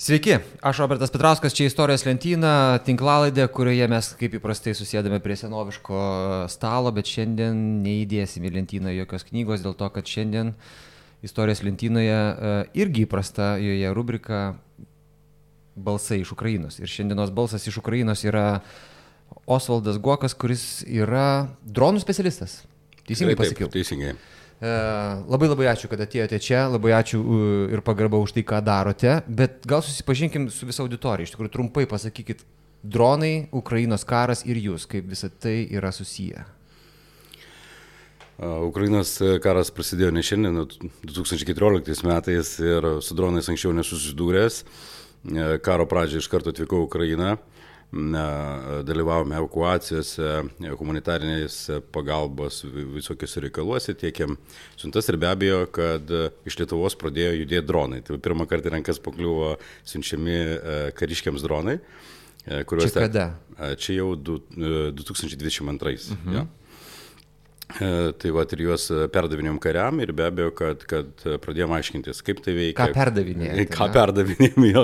Sveiki, aš Robertas Petrauskas, čia istorijos lentyna, tinklalaidė, kurioje mes kaip įprastai susėdame prie senoviško stalo, bet šiandien neįdėsime į lentyną jokios knygos, dėl to, kad šiandien istorijos lentynoje e, irgi įprasta joje rubrika Balsai iš Ukrainos. Ir šiandienos balsas iš Ukrainos yra Osvaldas Guokas, kuris yra dronų specialistas. Teisingai pasakiau. Taip, teisingai. E, labai labai ačiū, kad atėjote čia, labai ačiū ir pagarba už tai, ką darote, bet gal susipažinkim su visą auditoriją. Iš tikrųjų, trumpai pasakykit, dronai, Ukrainos karas ir jūs, kaip visa tai yra susiję. Ukrainos karas prasidėjo ne šiandien, 2014 metais ir su dronais anksčiau nesusidūręs. E, karo pradžioje iš karto atvykau į Ukrainą dalyvavome evakuacijose, humanitarinės pagalbos visokiuose reikaluose, tiekėm siuntas ir be abejo, kad iš Lietuvos pradėjo judėti dronai. Tai pirmą kartą rankas pakliuvo siunčiami e, kariškiams dronai. E, čia kada? E, čia jau du, 2022. Mhm. Ja. Tai va ir juos perdavinėjom kariam ir be abejo, kad, kad pradėjom aiškintis, kaip tai veikia. Ką perdavinėjom? Ką perdavinėjom, jo,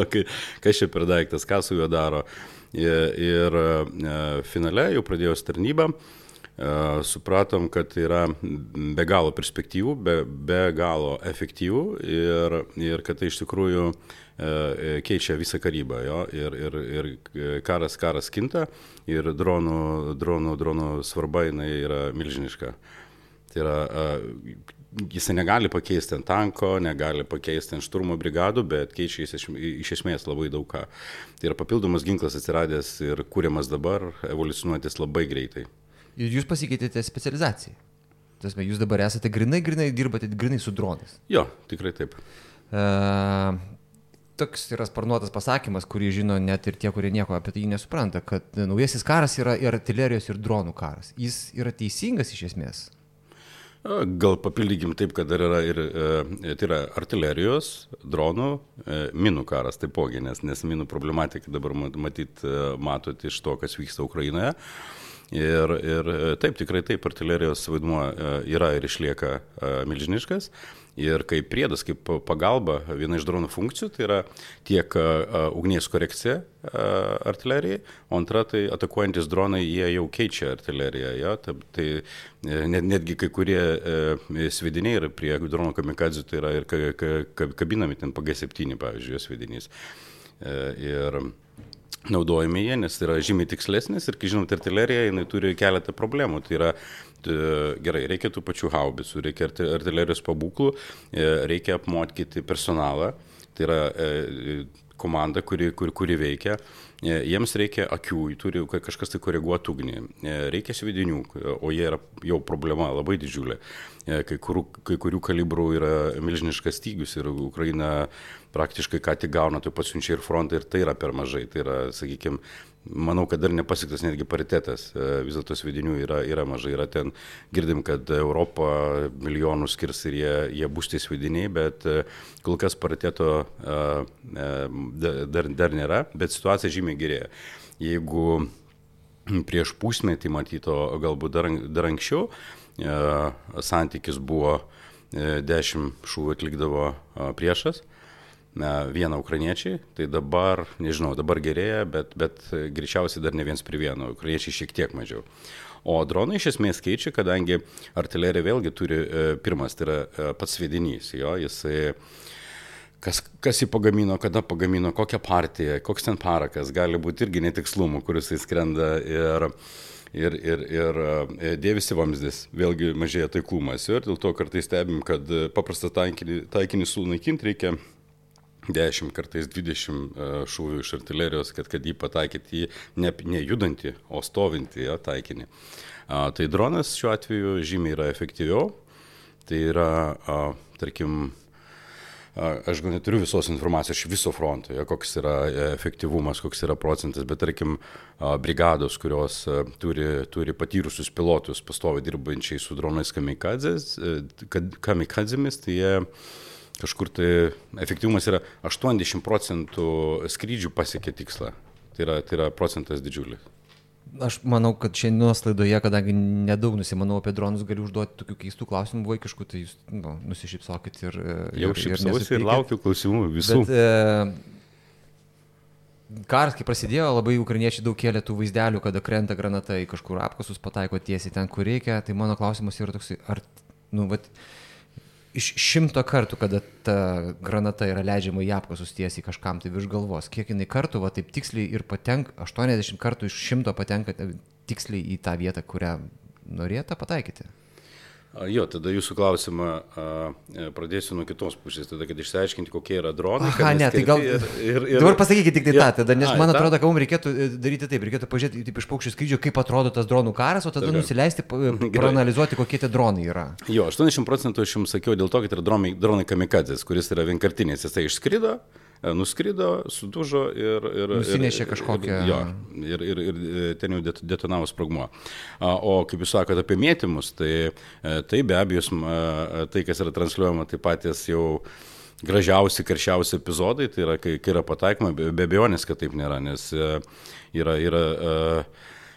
kas čia per daiktas, ką su juo daro. Ir e, finale jau pradėjus tarnybą, e, supratom, kad yra be galo perspektyvų, be, be galo efektyvų ir, ir kad tai iš tikrųjų e, keičia visą karybą. Jo? Ir, ir, ir karas, karas kinta ir dronų, dronų, dronų svarba jinai yra milžiniška. Tai yra jis negali pakeisti ant tanko, negali pakeisti ant šturmo brigadų, bet keičia iš, iš esmės labai daug ką. Tai yra papildomas ginklas atsiradęs ir kūriamas dabar, evoliucionuojantis labai greitai. Ir jūs pasikeitėte specializaciją. Tasme, jūs dabar esate grinai, grinai dirbate grinai su dronais. Jo, tikrai taip. Uh, toks yra sparnuotas pasakymas, kurį žino net ir tie, kurie nieko apie tai nesupranta, kad naujasis karas yra ir artilerijos, ir dronų karas. Jis yra teisingas iš esmės. Gal papildykim taip, kad dar yra ir e, tai yra artilerijos, dronų, e, minų karas taipogi, nes, nes minų problematika dabar matyt e, matote iš to, kas vyksta Ukrainoje. Ir, ir taip, tikrai taip, artilerijos vaidmuo yra ir išlieka milžiniškas. Ir kaip priedas, kaip pagalba, viena iš dronų funkcijų tai yra tiek ugnies korekcija artilerijai, o antra tai atakuojantis dronai, jie jau keičia artileriją. Ja? Tai, tai net, netgi kai kurie e, svidiniai yra prie dronų kamikadzių, tai yra ir ka, ka, ka, kabinami ten PG7, pavyzdžiui, jos svidinys. E, ir naudojami jie, nes tai yra žymiai tikslesnis ir, kai žinot, artilerija, jinai turi keletą problemų. Tai yra gerai, reikia tų pačių haubicų, reikia artilerijos pabūklų, e, reikia apmokyti personalą, tai yra e, komanda, kuri, kuri, kuri veikia. E, jiems reikia akių, turi kažkas tai koreguoti ugnį, reikia svidinių, o jie yra jau problema labai didžiulė. Kai, kur, kai kurių kalibrų yra milžiniškas stygius ir Ukraina praktiškai ką tik gauna, taip pat siunčia ir frontą ir tai yra per mažai. Tai yra, sakykime, manau, kad dar nepasiktas netgi paritetas, e, vis dėlto svidinių yra, yra mažai, yra ten, girdim, kad Europą milijonų skirs ir jie, jie bus tie svidiniai, bet e, kol kas pariteto e, dar, dar nėra, bet situacija žymiai gerėja. Jeigu prieš pusmetį matyto, galbūt dar, dar anksčiau, santykis buvo 10 šūvių atlikdavo priešas, vieną ukrainiečiai, tai dabar, nežinau, dabar gerėja, bet, bet greičiausiai dar ne viens prie vieno, ukrainiečiai šiek tiek mažiau. O dronai iš esmės keičia, kadangi artilerija vėlgi turi, e, pirmas, tai yra e, pats svedinys, jo, jisai kas, kas jį pagamino, kada pagamino, kokią partiją, koks ten parakas, gali būti irgi netikslumų, kuris jis skrenda ir, ir, ir, ir e, dėvisi vamzdis, vėlgi mažėja taiklumas ir dėl to kartais stebim, kad paprastą taikinį, taikinį sunaikinti reikia 10, kartais 20 e, šūvių iš artilerijos, kad, kad jį pataikyti į ne, ne judantį, o stovintį ja, taikinį. A, tai dronas šiuo atveju žymiai yra efektyviau. Tai yra, a, tarkim, a, aš gal neturiu visos informacijos iš viso fronto, ja, koks yra efektyvumas, koks yra procentas, bet tarkim, a, brigados, kurios a, turi, turi patyrusius pilotus pastovi dirbančiai su dronais e, kamikadzėmis, tai jie kažkur tai efektyvumas yra 80 procentų skrydžių pasiekia tikslą. Tai yra, tai yra procentas didžiulis. Aš manau, kad šiandienos laidoje, kadangi nedaug nusimanau apie dronus, galiu užduoti tokių keistų klausimų vaikiškų, tai jūs nu, nusišypsokit ir... Jau šypsausi ir, ir laukiu klausimų visų. Bet, e, karas, kai prasidėjo, labai ukrainiečiai daug kėlė tų vaizdelių, kada krenta granata į kažkur apkasus, pataiko tiesiai ten, kur reikia. Tai mano klausimas yra toks, ar, nu, vat, iš šimto kartų, kada ta granata yra leidžiama į apkasus tiesiai kažkam tai virš galvos, kiek jinai kartų, va taip tiksliai ir patenka, 80 kartų iš šimto patenka tiksliai į tą vietą, kurią norėtų pataikyti. Jo, tada jūsų klausimą a, e, pradėsiu nuo kitos pusės, tada, kad išsiaiškinti, kokie yra dronai. Aha, ne, tai gal... Ir, ir, ir... Dabar pasakykite tik tai ir, tą, tada, nes a, man atrodo, kad mums reikėtų e, daryti taip, reikėtų pažiūrėti taip iš paukščių skrydžio, kaip atrodo tas dronų karas, o tada Gerai. nusileisti, proanalizuoti, kokie tie dronai yra. Jo, 80 procentų aš jums sakiau dėl to, kad yra dronai, dronai kamikadzės, kuris yra vienkartinis, jisai išskrido. E, nuskrido, sudužo ir... ir Nusinešė kažkokią... Ir, jo, ir, ir, ir e, ten jau detonavo sprogmuo. O kaip jūs sakote apie mėtymus, tai, e, tai be abejo, tai kas yra transliuojama, tai patys jau gražiausi, karščiausi epizodai, tai yra, kai, kai yra pataikoma, be abejonės, kad taip nėra, nes yra, yra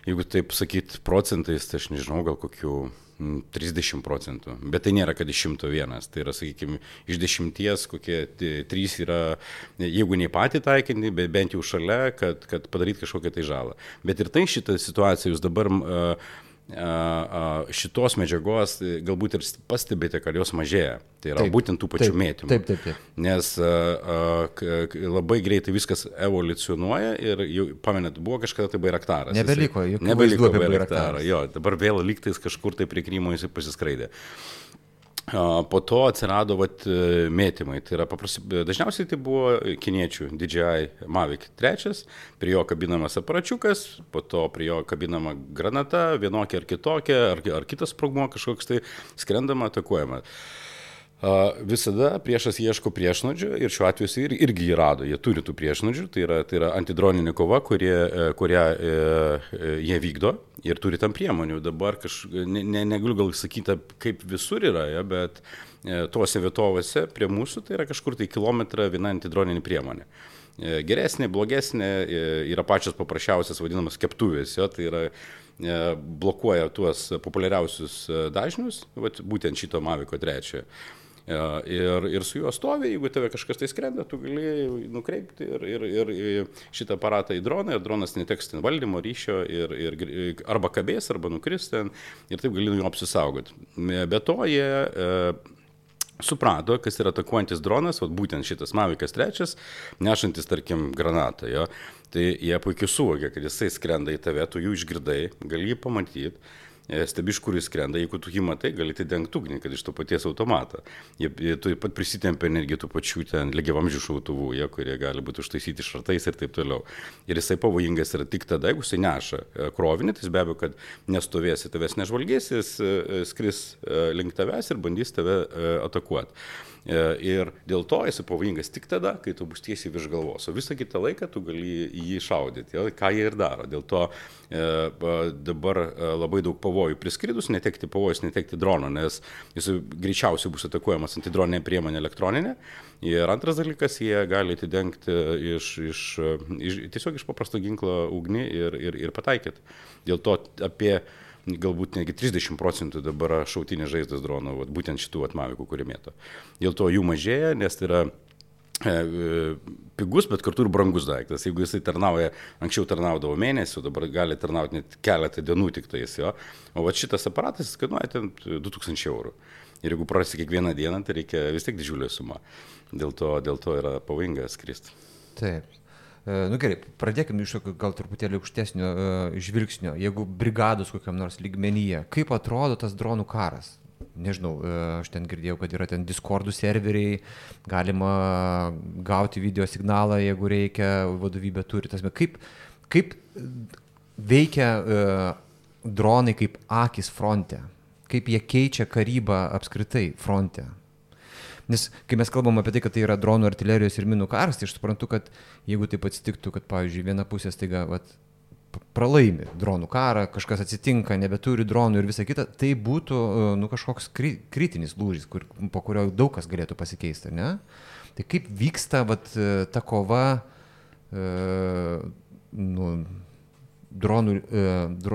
jeigu taip sakyt procentais, tai aš nežinau, gal kokių 30 procentų, bet tai nėra, kad iš 101, tai yra, sakykime, iš 10 kokie 3 yra, jeigu ne patį taikinį, bet bent jau šalia, kad, kad padaryti kažkokią tai žalą. Bet ir tai šitą situaciją jūs dabar uh, šitos medžiagos galbūt ir pastebite, kad jos mažėja. Tai yra taip, būtent tų pačių taip, mėtymų. Taip, taip, taip. Nes labai greitai viskas evoliucionuoja ir jau, pamenat, buvo kažkada tai bairaktaras. Nebeliko, jisai, nebeliko bairaktaras. Jo, dabar vėl lygtais kažkur tai prie Krymo jisai pasiskraidė. Po to atsirado vat, e, mėtymai. Tai yra paprasti, dažniausiai tai buvo kiniečių DJI Mavic 3, prie jo kabinamas aparačiukas, po to prie jo kabinama granata, vienokia ar kitokia, ar, ar kitas sprogmuo kažkoks tai skrendama, atakuojama. Uh, Visada priešas ieško priešnodžių ir šiuo atveju jis ir, irgi jį rado, jie turi tų priešnodžių, tai yra, tai yra antidroninė kova, kurie, e, kurią e, e, jie vykdo ir turi tam priemonių. Dabar kažkaip, ne, ne, negaliu gal sakyti, kaip visur yra, ja, bet e, tuose vietovėse prie mūsų tai yra kažkur tai kilometrą viena antidroninė priemonė. Geresnė, blogesnė, yra pačios paprasčiausias vadinamas keptuvės, jo, tai yra blokuoja tuos populiariausius dažnius, vat, būtent šito Maviko trečiojo. Ir, ir su juo stovi, jeigu tave kažkas tai skrenda, tu gali nukreipti ir, ir, ir šitą aparatą į droną, ir dronas neteks ten valdymo ryšio, ir, ir, arba kabės, arba nukris ten, ir taip gali nuo jo apsisaugoti. Be to jie e, suprato, kas yra atakuojantis dronas, vat, būtent šitas Mavikas trečias, nešantis, tarkim, granatą. Jo. Tai jie puikiai suvokė, kad jisai skrenda į tave, tu jų išgirdai, gali jį pamatyti stebi, iš kur jis skrenda, jeigu tu jį matai, gali tai dengti ugnį, kad iš to paties automato. Jie, jie taip pat prisitempia netgi tų pačių ten lygiavamžių šautuvų, jie, kurie gali būti užtaisyti šratais ir taip toliau. Ir jisai pavojingas yra tik tada, jeigu jisai neša e, krovinį, tai be abejo, kad nestovėsi, tavęs nežvalgėsis, e, skris link tavęs ir bandys tave atakuoti. E, ir dėl to esi pavojingas tik tada, kai tu bus tiesiai virš galvos, o visą kitą laiką tu gali jį šaudyti, ką jie ir daro. Dėl to e, dabar e, labai daug pavojų priskridus, netekti pavojus, netekti drono, nes jis greičiausiai bus atakuojamas antidroninė priemonė elektroninė. Ir antras dalykas, jie gali atidengti iš, iš, iš, tiesiog iš paprasto ginklo ugnį ir, ir, ir pataikyti. Dėl to apie galbūt netgi 30 procentų dabar šautinės žaizdas dronų, vat, būtent šitų atmavikų, kurie mėto. Dėl to jų mažėja, nes tai yra e, e, pigus, bet kartu ir brangus daiktas. Jeigu jisai tarnauja, anksčiau tarnaudavo mėnesių, dabar gali tarnauti net keletą dienų tik tais jo. O va šitas aparatas kainuoja ten 2000 eurų. Ir jeigu prarasi kiekvieną dieną, tai reikia vis tiek didžiulė suma. Dėl to, dėl to yra pavojinga skristi. Taip. E, nu gerai, pradėkime iš tokio gal truputėlį aukštesnio uh, žvilgsnio. Jeigu brigados kokiam nors lygmenyje, kaip atrodo tas dronų karas? Nežinau, uh, aš ten girdėjau, kad yra ten Discordų serveriai, galima gauti video signalą, jeigu reikia, vadovybė turi. Tasme, kaip, kaip veikia dronai kaip akis fronte? Kaip jie keičia karybą apskritai fronte? Nes kai mes kalbam apie tai, kad tai yra dronų artilerijos ir minų karas, tai aš suprantu, kad jeigu taip atsitiktų, kad, pavyzdžiui, viena pusė staiga vat, pralaimi dronų karą, kažkas atsitinka, nebeturi dronų ir visa kita, tai būtų nu, kažkoks kri kritinis lūžis, kur, po kurio daug kas galėtų pasikeisti, ne? Tai kaip vyksta vat, ta kova, e, nu, dronų, e,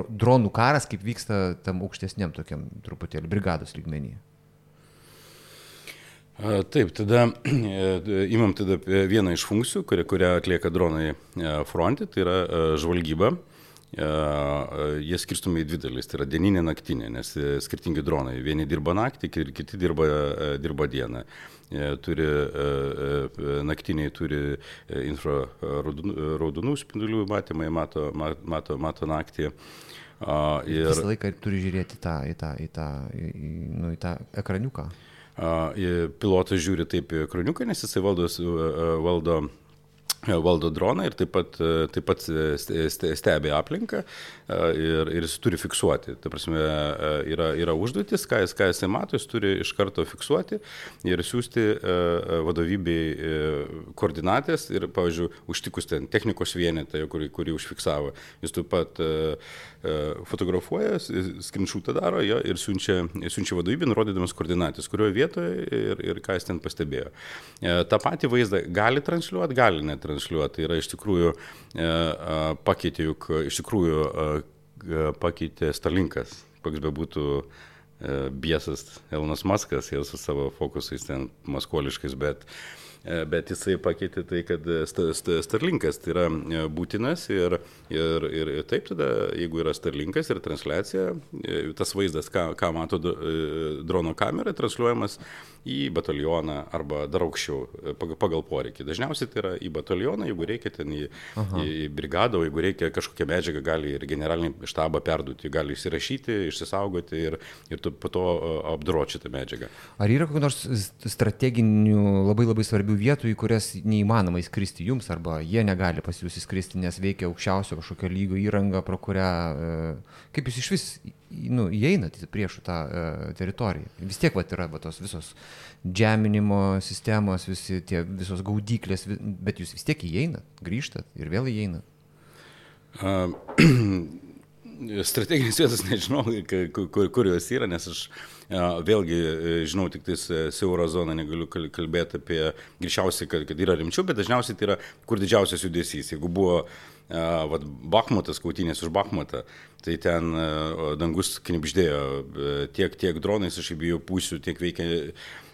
dronų karas, kaip vyksta tam aukštesniam tokiam truputėlį brigados lygmenyje? Taip, tada imam tada vieną iš funkcijų, kurią, kurią atlieka dronai fronte, tai yra žvalgyba. Jie skirstomi į dvi dalis, tai yra dieninė, naktinė, nes skirtingi dronai. Vieni dirba naktį, kiti dirba, dirba dieną. Turi, naktiniai turi infraraudonų spindulių matymai, mato, mato, mato naktį. Ir visą laiką turi žiūrėti tą, į, tą, į, tą, į, nu, į tą ekraniuką. Pilotas žiūri taip į ekraniuką, nes jisai valdo, valdo valdo droną ir taip pat, taip pat stebi aplinką ir, ir jis turi fiksuoti. Tai prasme, yra, yra užduotis, ką jis, ką jisai mato, jis turi iš karto fiksuoti ir siūsti vadovybei koordinatės ir, pavyzdžiui, užtikus ten technikos vienetą, kurį, kurį užfiksavo, jis taip pat fotografuoja, skrinšūtą daro jo, ir siunčia, siunčia vadovybę, nurodydamas koordinatės, kurioje vietoje ir, ir ką jis ten pastebėjo. Ta pati vaizdą gali transliuoti, gali netransliuoti. Tai yra iš tikrųjų pakeitė juk, iš tikrųjų pakeitė Starlinkas, koks be būtų biesas Elonas Maskas ir su savo fokusais ten maskoliškais, bet uh, E, bet jisai pakeitė tai, kad Starlinkas tai yra e, būtinas ir, ir, ir taip tada, jeigu yra Starlinkas ir transliacija, e, tas vaizdas, ką, ką mato drono kamera, transliuojamas į batalioną arba dar aukščiau pagal poreikį. Dažniausiai tai yra į batalioną, jeigu reikia ten į, Aha. į brigadą, o jeigu reikia kažkokią medžiagą, gali ir generalinį štabą perduoti, gali įsirašyti, išsisaugoti ir, ir po to apdoroti šitą medžiagą. Ar yra kokių nors strateginių labai labai svarbių svarbių vietų, į kurias neįmanoma įskristi jums, arba jie negali pas jūs įskristi, nes veikia aukščiausio kažkokio lygio įranga, pro kurią, e, kaip jūs iš vis nu, įeinat į priešų tą e, teritoriją. Vis tiek vat, yra va, tos visos džeminimo sistemos, visi, tie, visos gaudyklės, bet jūs vis tiek įeinat, grįžtat ir vėl įeinat. Uh, strateginės vietos nežinau, kur, kur jos yra, nes aš Vėlgi, e, žinau, tik tais e, siaurą zoną negaliu kalbėti apie, greičiausiai, kad, kad yra rimčiau, bet dažniausiai tai yra, kur didžiausias judesys. Jeigu buvo vat, Bakhmutas, kautinės už Bakhmutą, tai ten dangus knipždėjo tiek, tiek dronais iš abiejų pusių, tiek veikia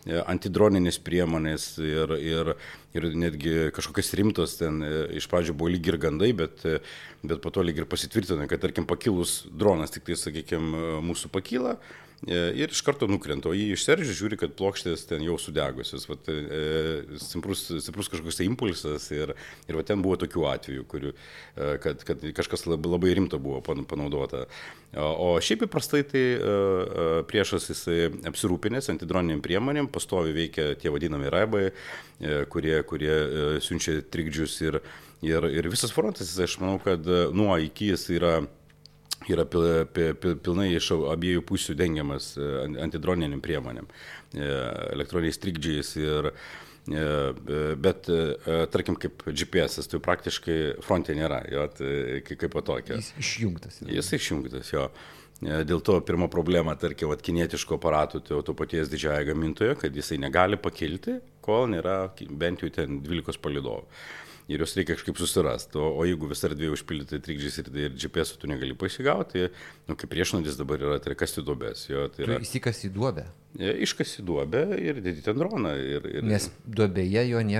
antidroninės priemonės ir, ir, ir netgi kažkokios rimtos ten iš pradžių buvo lyg ir gandai, bet, bet po to lyg ir pasitvirtino, kad tarkim pakilus dronas, tik tai, sakykime, mūsų pakyla, ir iš karto nukrenta, o jį išserži, žiūri, kad plokštės ten jau sudegusios. Vat, e, stiprus, stiprus kažkoks tai impulsas ir, ir va, ten buvo tokių atvejų, kurių, e, kad, kad kažkas labai, labai rimto buvo panaudota. O šiaip įprastai tai priešas jisai apsirūpinęs antidroniniam priemonėm, pastovi veikia tie vadinami raibai, kurie, kurie siunčia trikdžius ir, ir, ir visas frontas, aš manau, kad nuo iki jis yra yra pil, pil, pil, pilnai iš abiejų pusių dengiamas e, antidroniniam priemonėm, e, elektroniniais trikdžiais ir e, Bet, tarkim, kaip GPS, tai praktiškai fronte nėra, jo, tai kaip po tokia. Jis išjungtas. Jis išjungtas, jo. Dėl to pirma problema, tarkim, kinietiško aparatų, tai to paties didžiąją gamintojo, kad jisai negali pakilti, kol nėra bent jau ten 12 palidovų ir juos reikia kažkaip susirasti. O, o jeigu visą erdvę užpildyti trikdžiais ir, ir GPS tu negali pasigauti, nu, kaip priešnuodis dabar yra, tai kasti duobės. Jo, tai yra... Įsikas į duobę. Iškasi duobę ir dėti ten droną. Ir, ir... Nes duobėje jo nie,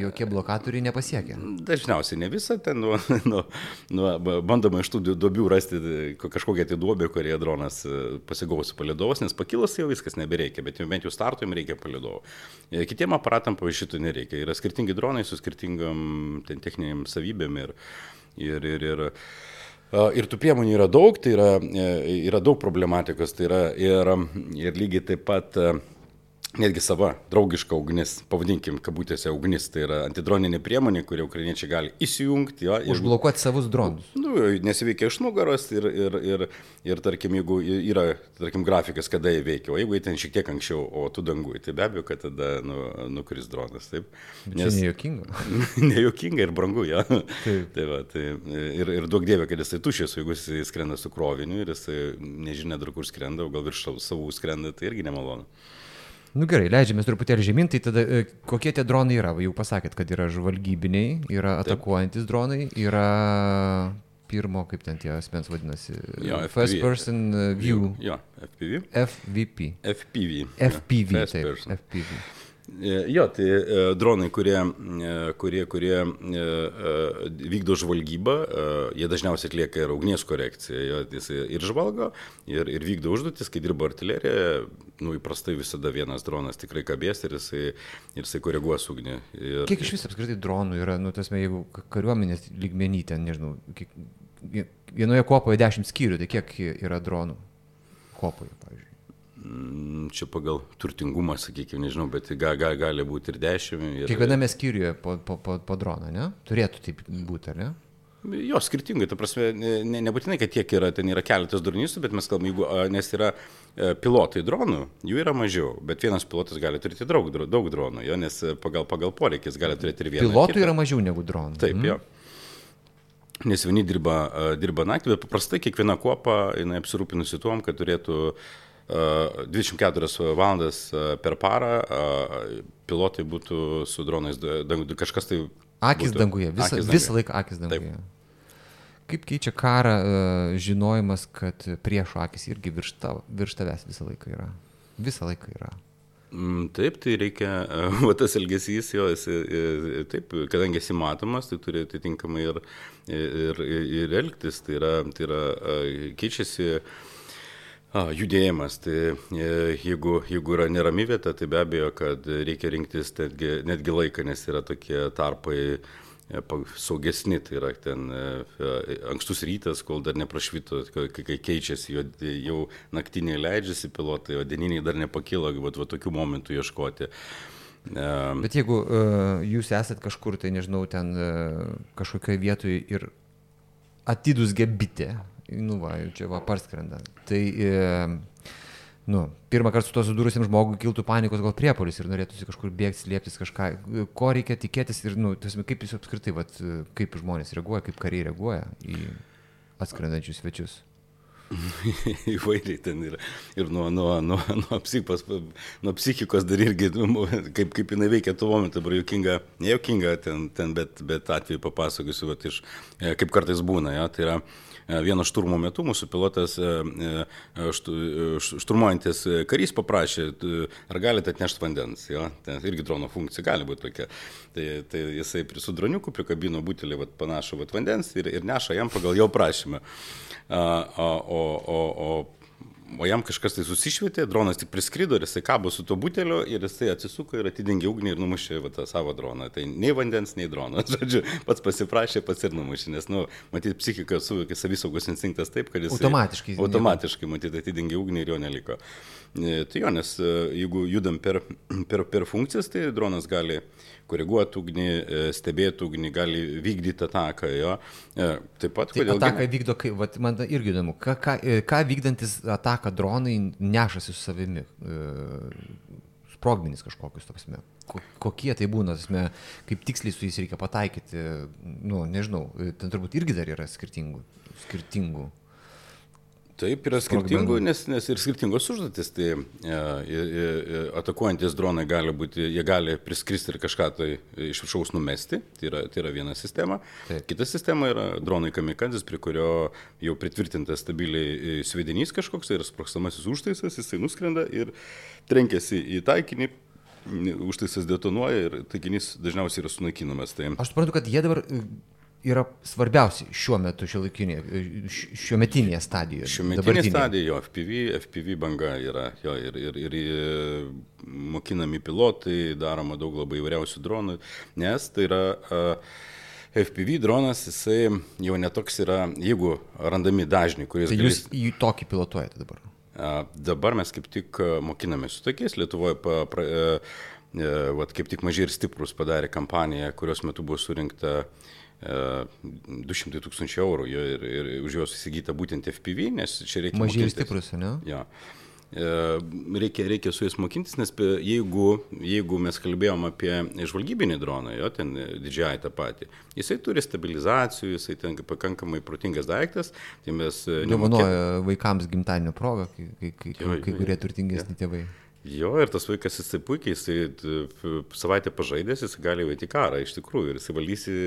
jokie blokatoriai nepasiekia. Dažniausiai ne visą ten, nu, nu, nu, bandoma iš tų duobių rasti kažkokią tai duobę, kurie dronas e, pasigaus palidovas, nes pakilus jau viskas nebereikia, bet bent jau startui reikia palidovo. E, kitiem aparatam pavyzdžiui nereikia. Yra skirtingi dronai su skirtingam techniniam savybėm ir, ir, ir, ir Ir tų priemonių yra daug, tai yra, e, yra daug problematikos, tai yra ir, ir lygiai taip pat netgi sava draugiška ugnis, pavadinkim, kabutėse ugnis, tai yra antidroninė priemonė, kurią ukrainiečiai gali įsijungti. Jo, ir, Užblokuoti savus dronus. Nu, nesiveikia iš nugaros ir, ir, ir, ir, tarkim, jeigu yra, tarkim, grafikas, kada jie veikia, o jeigu jie ten šiek tiek anksčiau, o tu dangui, tai be abejo, kad tada nu, nukris dronas. Taip. Nes nejuokinga. nejuokinga ir brangu, jo. Taip. tai va, tai, ir, ir daug dievė, kad jisai tušės, jeigu jisai skrenda su kroviniu ir jisai nežinia, dar kur skrenda, o gal virš savų skrenda, tai irgi nemalonu. Nu gerai, leidžiamės truputėlį žemyn, tai tada e, kokie tie dronai yra? Jau pasakėt, kad yra žvalgybiniai, yra atakuojantis Taip. dronai, yra pirmo, kaip ten tie asmens vadinasi, jo, First Person View. Jo, FPV. FVP. FPV. FPV, ja, taip. Person. FPV. E, jo, tai e, dronai, kurie, e, kurie, kurie vykdo žvalgybą, jie dažniausiai atlieka ir ugnies korekciją. Jis ir žvalgo, ir, ir vykdo užduotis, kai dirba artilerija, nu, įprastai visada vienas dronas tikrai kabės ir jisai, ir jisai koreguos ugnį. Ir... Kiek iš vis apskritai dronų yra, nu, tasme, jeigu kariuomenės lygmenį ten, nežinau, kiek, vienoje kopoje dešimt skyrių, tai kiek yra dronų kopoje, pavyzdžiui? Mm, čia pagal turtingumą, sakykime, nežinau, bet ga, ga, gali būti ir dešimt. Ir... Kiekviename skyriuje po, po, po, po droną, ne? Turėtų taip būti, ar ne? Jo, skirtingai, ta prasme, ne, nebūtinai, kad tiek yra, ten yra keletas dronistų, bet mes kalbame, jeigu, nes yra e, pilotai dronų, jų yra mažiau, bet vienas pilotas gali turėti daug, daug dronų, jo, nes pagal, pagal poreikis gali turėti ir vieną. Pilotų yra mažiau negu dronų. Taip, mm. jo. Nes vieni dirba, dirba naktį, bet paprastai kiekviena kuopa, jinai apsirūpinusi tuom, kad turėtų uh, 24 valandas per parą pilotai būtų su dronais, kažkas tai... Akis būtų, danguje, visą, akis danguje. visą laiką akis danguje. Taip. Kaip keičia karą žinojimas, kad priešo akis irgi virš, tav, virš tavęs visą laiką yra? Visą laiką yra. Mm, taip, tai reikia, va tas elgesys jo, jis, taip, kadangi esi matomas, tai turi atitinkamai ir, ir, ir elgtis, tai yra, tai yra keičiasi uh, A, judėjimas, tai e, jeigu, jeigu yra nerami vieta, tai be abejo, kad reikia rinktis netgi, netgi laiką, nes yra tokie tarpai e, saugesni, tai yra ten e, ankstus rytas, kol dar neprašvito, kai, keičiasi, jau, jau naktiniai leidžiasi pilotai, o dieniniai dar nepakilo, va, va tokių momentų ieškoti. Bet jeigu uh, jūs esat kažkur, tai nežinau, ten uh, kažkokioje vietoje ir atidus gebite, nu va, čia va, parskrenda. Tai, e, nu, pirmą kartą su to sudūrusiam žmogui kiltų panikos gal priepolis ir norėtųsi kažkur bėgti, slėptis kažką, ko reikia tikėtis ir, nu, tasme, kaip jūs apskritai, vat, kaip žmonės reaguoja, kaip kariai reaguoja į atskrendančius svečius. Įvairiai ten yra. Ir nuo, nuo, nuo, nuo, psichikos, nuo psichikos dar irgi, nu, kaip, kaip jinai veikia tuo momentu, dabar juokinga, ne juokinga, ten, ten, bet, bet atveju papasakosiu, vat, iš, e, kaip kartais būna. Ja, tai yra, E, vieno šturmo metu mūsų pilotas e, e, šturmuojantis karys paprašė, ar galite atnešti vandens. Jo? Ten irgi drono funkcija gali būti tokia. Tai, tai jisai su droniuku prikabino butelį vat, panašų vat, vandens ir, ir neša jam pagal jo prašymą. O, o, o, o o jam kažkas tai susišvietė, dronas tik priskrido ir jisai kabo su to buteliu ir jisai atsisuko ir atidengė ugnį ir numušė va, tą savo droną. Tai nei vandens, nei dronas. Žodžiu, pats pasiprašė, pats ir numušė, nes, nu, matyt, psichika suvokė savisaugos instinktas taip, kad jis automatiškai, automatiškai matyt, atidengė ugnį ir jo neliko. E, tai jo, nes e, jeigu judam per, per, per funkcijas, tai dronas gali koreguoti ugnį, e, stebėti ugnį, gali vykdyti ataką. Jo. E, taip pat, tai kodėl... Ataką vykdo, kai, vat, man irgi įdomu, ką, ką, e, ką vykdantis ataką dronai nešasi su savimi? Sprogmenys kažkokius, toksime. Kokie tai būna, tasme, kaip tiksliai su jais reikia pataikyti, nu, nežinau, ten turbūt irgi dar yra skirtingų. skirtingų. Taip, yra skirtingų, nes, nes ir skirtingos užduotis. Tai e, e, atakuojantis dronai gali būti, jie gali priskristi ir kažką tai iš viršaus numesti. Tai yra, tai yra viena sistema. Taip. Kita sistema yra dronai kamikadzis, prie kurio jau pritvirtintas stabiliai svedinys kažkoks, tai yra sprokstamasis užtaisas, jisai nuskrenda ir trenkiasi į taikinį, užtaisas detonuoja ir taikinys dažniausiai yra sunaikinamas. Tai... Aš suprantu, kad jie dabar yra svarbiausi šiuo metu šiuolaikinėje, šiuo metinėje stadijoje? Šiuo metinėje stadijoje, jo, FPV, FPV banga yra, jo, ir, ir, ir, ir mokinami pilotai, daroma daug labai įvairiausių dronų, nes tai yra uh, FPV dronas, jisai jau netoks yra, jeigu randami dažniai, kuris... Tai jūs jį tokį pilotuojate dabar? Uh, dabar mes kaip tik mokiname su tokiais, Lietuvoje pa, pra, uh, Vat kaip tik maži ir stiprus padarė kampaniją, kurios metu buvo surinkta uh, 200 tūkstančių eurų ir, ir už juos įsigyta būtent FPV, nes čia reikia... Mažiai ir stiprus, ne? Ja. E, reikia, reikia su jais mokintis, nes jeigu, jeigu mes kalbėjom apie žvalgybinį droną, jo, ten didžiai tą patį, jisai turi stabilizacijų, jisai ten pakankamai protingas daiktas, tai mes... E, Dovanoja vaikams gimtadienio progą, kai, kai, kai, jo, kai kurie turtingesni ja. tėvai. Jo, ir tas vaikas jisai puikiai, jisai savaitę pažaidęs, jis gali įveikti karą iš tikrųjų ir jisai valdysi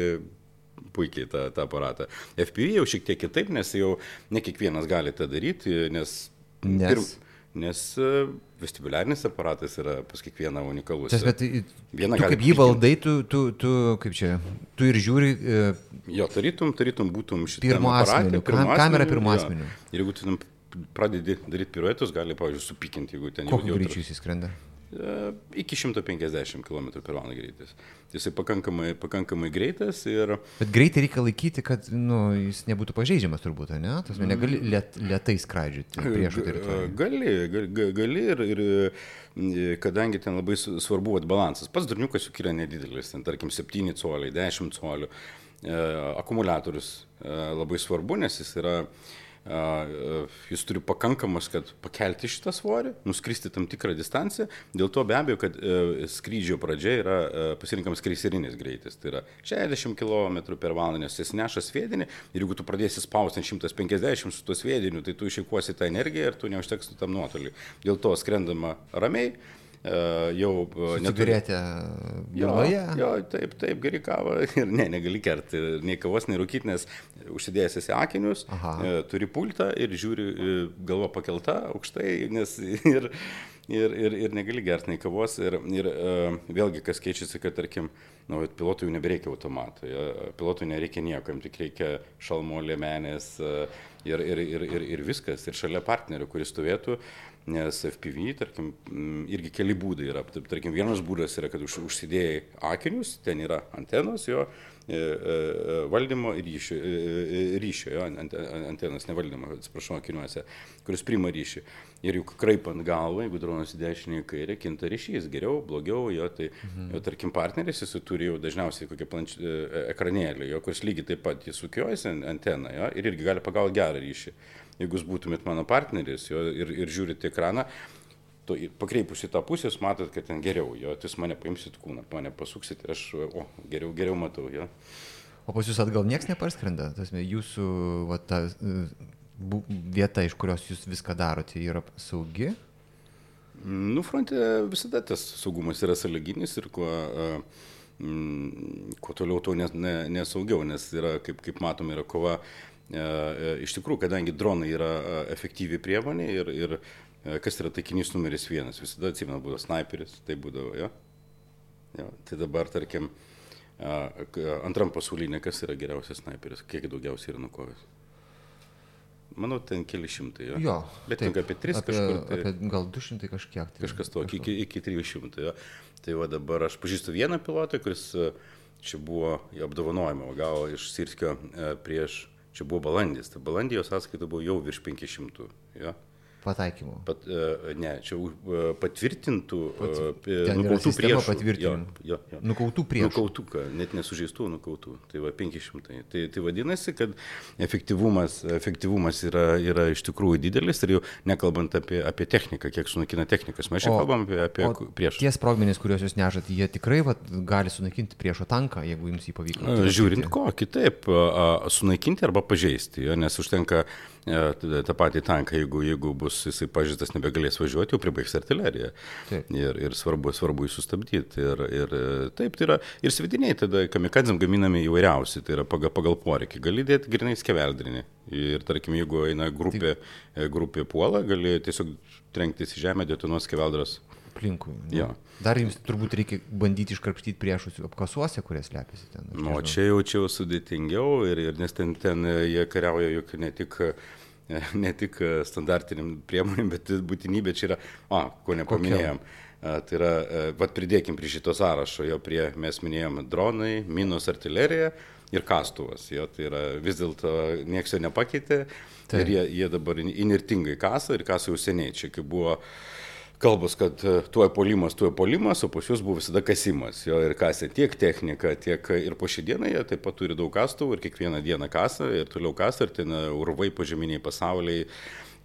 puikiai tą, tą aparatą. FPV jau šiek tiek kitaip, nes jau ne kiekvienas gali tą daryti, nes... nes... Pirm, nes e, vestibuliarinis aparatas yra pas kiekvieną unikalus. Tas, bet Viena tu kaip jį valdai, tu, tu, tu, kaip čia, tu ir žiūri. E, jo, tarytum, tarytum būtum šitą. Pirmo asmenį, kam, kamera pirmo asmenį. Ir jeigu tu pradedi daryti piruetus, gali, pavyzdžiui, supikinti, jeigu ten jau... Kokiu greičiu jis skrenda? Iki 150 km per valandą greitis. Jisai pakankamai, pakankamai greitas ir... Bet greitai reikia laikyti, kad nu, jis nebūtų pažeidžiamas turbūt, ne? Tas mm. negali liet, lietai skraidžiuoti priešų teritoriją. Gali, gali, gali ir, ir kadangi ten labai svarbu balansas. Pats durniukas juk yra nedidelis, ten tarkim 7 coliai, 10 colių. Akumuliatorius labai svarbu, nes jis yra jis turi pakankamas, kad pakelti šitą svorį, nuskristi tam tikrą distanciją. Dėl to be abejo, kad e, skrydžio pradžia yra e, pasirinkamas kreiserinis greitis. Tai yra 60 km per valandą, nes jis neša sviedinį ir jeigu tu pradėsi spausti 150 su tuo sviediniu, tai tu išeikuosi tą energiją ir tu neužteks tam nuotolį. Dėl to skrendama ramiai E, jau e, neturėti galvoje. Jo, jo, taip, taip, geri kava ir ne, negali kerti nei kavos, nei rūkyti, nes užsidėjęs esi akinius, Aha. E, turi pultą ir žiūri galva pakelta aukštai, nes ir, ir, ir, ir negali gerti nei kavos. Ir, ir vėlgi, kas keičiasi, kad, tarkim, nu, pilotui jau nebereikia automato, pilotui nereikia nieko, jam tik reikia šalmo lėmenės ir, ir, ir, ir, ir viskas. Ir šalia partnerio, kuris stovėtų, Nes FPV, tarkim, mm, irgi keli būdai yra. Tarkim, vienas būdas yra, kad už, užsidėjai akinius, ten yra antenos jo, e, e, valdymo ir ryšio, e, ryšio jo, antenos, ne valdymo, atsiprašau, akiniuose, kuris priima ryšį. Ir juk kraipant galvą, jeigu dronas į dešinį į kairę, kinta ryšys, geriau, blogiau, jo, tai, mhm. jo, tarkim, partneris, jis turi jau dažniausiai kokią planč... ekranėlį, jo, kuris lygiai taip pat jis sukiojasi anteną, jo, ir irgi gali pagauti gerą ryšį jeigu jūs būtumėt mano partneris jo, ir, ir žiūrite ekraną, to, pakreipus į tą pusę, jūs matot, kad ten geriau, jo, jūs mane paimsit kūną, mane pasuksit ir aš, o, geriau, geriau matau, jo. O pas jūs atgal niekas neparskrenda, tas jūsų va, ta bu, vieta, iš kurios jūs viską darote, yra saugi? Nu, fronte visada tas saugumas yra sąlyginis ir kuo, mm, kuo toliau, tuo nesaugiau, nes yra, kaip, kaip matom, yra kova iš tikrųjų, kadangi dronai yra e, efektyvi priemonė ir, ir kas yra taikinys numeris vienas, visada atsimenu, būdavo sniperis, tai būdavo, jo. jo. Tai dabar, tarkim, antram pasaulyne, kas yra geriausias sniperis, kiek daugiausiai yra nukovęs. Manau, ten keli šimtai. Jo. jo Bet tik apie 3 apie, kažkur. Tai, apie gal 200 kažkiek. Tai kažkas to, iki, iki 300. Jo. Tai va dabar aš pažįstu vieną pilotą, kuris čia buvo apdovanojimą, gavo iš Sirskio prieš Čia buvo balandis, tai balandį jo sąskaita buvo jau virš 500. Ja? Pataikymų. Pat, uh, ne, čia uh, patvirtintų, Pat, uh, nukautų priešų. Patvirtintų. Jo, jo, jo. Nukautų priešų. Nukautų, net nesužeistų nukautų. Tai va 500. Tai, tai vadinasi, kad efektyvumas, efektyvumas yra, yra iš tikrųjų didelis ir jau nekalbant apie, apie techniką, kiek sunaikina technikas. Mes čia kalbam apie, apie priešus. Tie sprogmenys, kuriuos jūs nežat, jie tikrai va, gali sunaikinti priešo tanką, jeigu jums jį pavyko. Žiūrint ko, kitaip, sunaikinti arba pažeisti, jo, nes užtenka E, tą patį tanką, jeigu, jeigu bus jisai pažįstas, nebegalės važiuoti, jau pribaigs artilerija. Taip. Ir, ir svarbu, svarbu jį sustabdyti. Ir, ir taip, tai yra ir svidiniai, tada kamikadzėm gaminami įvairiausi, tai yra pagal, pagal poreikį. Gali dėti grinai skeveldrinį. Ir tarkim, jeigu eina grupė. E, grupė puola, gali tiesiog trenktis į žemę, detonuos skeveldras aplinkui. Ja. Dar jums turbūt reikia bandyti iškarpstyti priešus apkasuose, kurie slepiasi ten. Nu, čia jau čia jau sudėtingiau, ir, ir nes ten, ten jie kariauja juk ne tik ne tik standartiniam priemonėm, bet būtinybė čia yra, a, ko nepaminėjom. A, tai yra, vad pridėkim prie šito sąrašo, jo prie, mes minėjom dronai, minos artilerija ir kastuvas. Jo, tai yra vis dėlto nieks jo nepakeitė tai. ir jie, jie dabar inirtingai kasa ir kasa jau seniai. Čia kaip buvo uh, kalbos, kad e, tuoj polimas, tuoj polimas, o pas jūs buvo visada kasimas. Jo ir kasė tiek technika, tiek ir po šį dieną jie taip pat turi daug kastuvų ir kiekvieną dieną kasa ir toliau kasa ir ten e, urvai požeminiai pasauliai.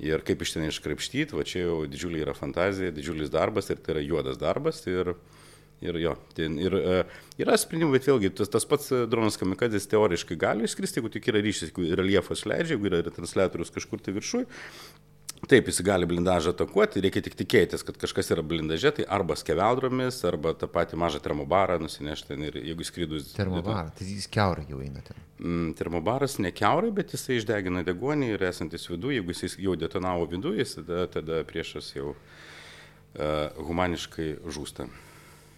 Ir kaip iš ten iškrapštyti, va čia jau didžiulė yra fantazija, didžiulis darbas ir tai yra juodas darbas. Ir, Ir jo, ten, ir, e, yra sprendimų, bet vėlgi tas, tas pats dronas kamikadzės teoriškai gali išskristi, jeigu tik yra ryšys, jeigu reljefas leidžia, jeigu yra retransliatorius kažkur tai viršui, Taip, jis gali blindažą atakuoti, reikia tik tikėtis, kad kažkas yra blindaže, tai arba skeveldromis, arba tą patį mažą termobarą nusinešti ir jeigu skrydus. Termobarą, tai jis keurai jau eina ten. Mm, termobaras ne keurai, bet jisai išdegina degonį ir esantis viduje, jeigu jis jau detonavo viduje, tada, tada priešas jau uh, humaniškai žūsta.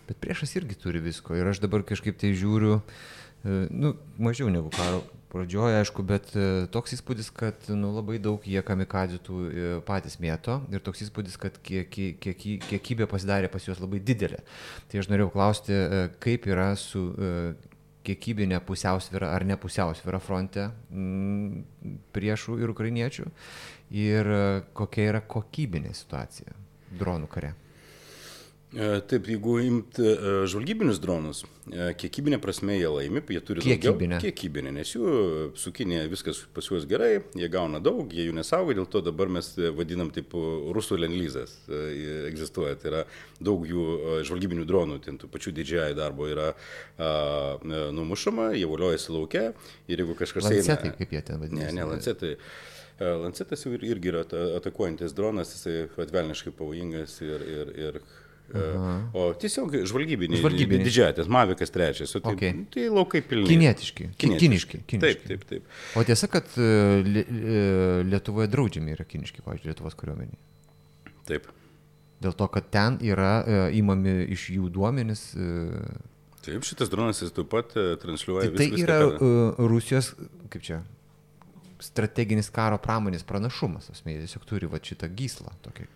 Bet priešas irgi turi visko ir aš dabar kažkaip tai žiūriu, uh, nu, mažiau negu karo pradžioje, aišku, bet uh, toks įspūdis, kad nu, labai daug jie kamikadzitų uh, patys mėto ir toks įspūdis, kad kiek, kiek, kiekybė pasidarė pas juos labai didelė. Tai aš norėjau klausti, uh, kaip yra su kiekybinė pusiausvyrą ar nepusiausvyrą fronte m, priešų ir ukrainiečių ir kokia yra kokybinė situacija dronų kare. E, taip, jeigu imt e, žvalgybinius dronus, e, kiekybinė prasme jie laimi, jie turi kiekybinę. daugiau. Kiekybinė, nes jų su Kinė viskas pas juos gerai, jie gauna daug, jie jų nesaugo, dėl to dabar mes vadinam taip rusų lenlyzas egzistuoja. Tai yra daug jų žvalgybinių dronų, ten tų pačių didžiai darbo yra a, numušama, jie voliojasi laukia ir jeigu kažkas... Lancetai, eina, kaip jie ten vadinasi? Ne, ne, lancetai. Lancetas jau irgi yra atakuojantis dronas, jisai atvelniškai pavojingas ir, ir, ir Aha. O tiesiog žvalgybiniai. Žvalgybiniai. Didžiatis, Mavikas trečias. Tai, okay. tai laukai pilni. Kinietiški. Kinietiški. Kiniški. Taip, taip, taip. O tiesa, kad e, e, Lietuvoje draudžiami yra kiniški, pavyzdžiui, Lietuvos kariuomeniai. Taip. Dėl to, kad ten yra įmami e, iš jų duomenys. Taip, šitas dronas jis taip pat transliuoja. Tai, tai yra uh, Rusijos, kaip čia, strateginis karo pramonės pranašumas. Asmeniai tiesiog turi va šitą gyslą. Tokį,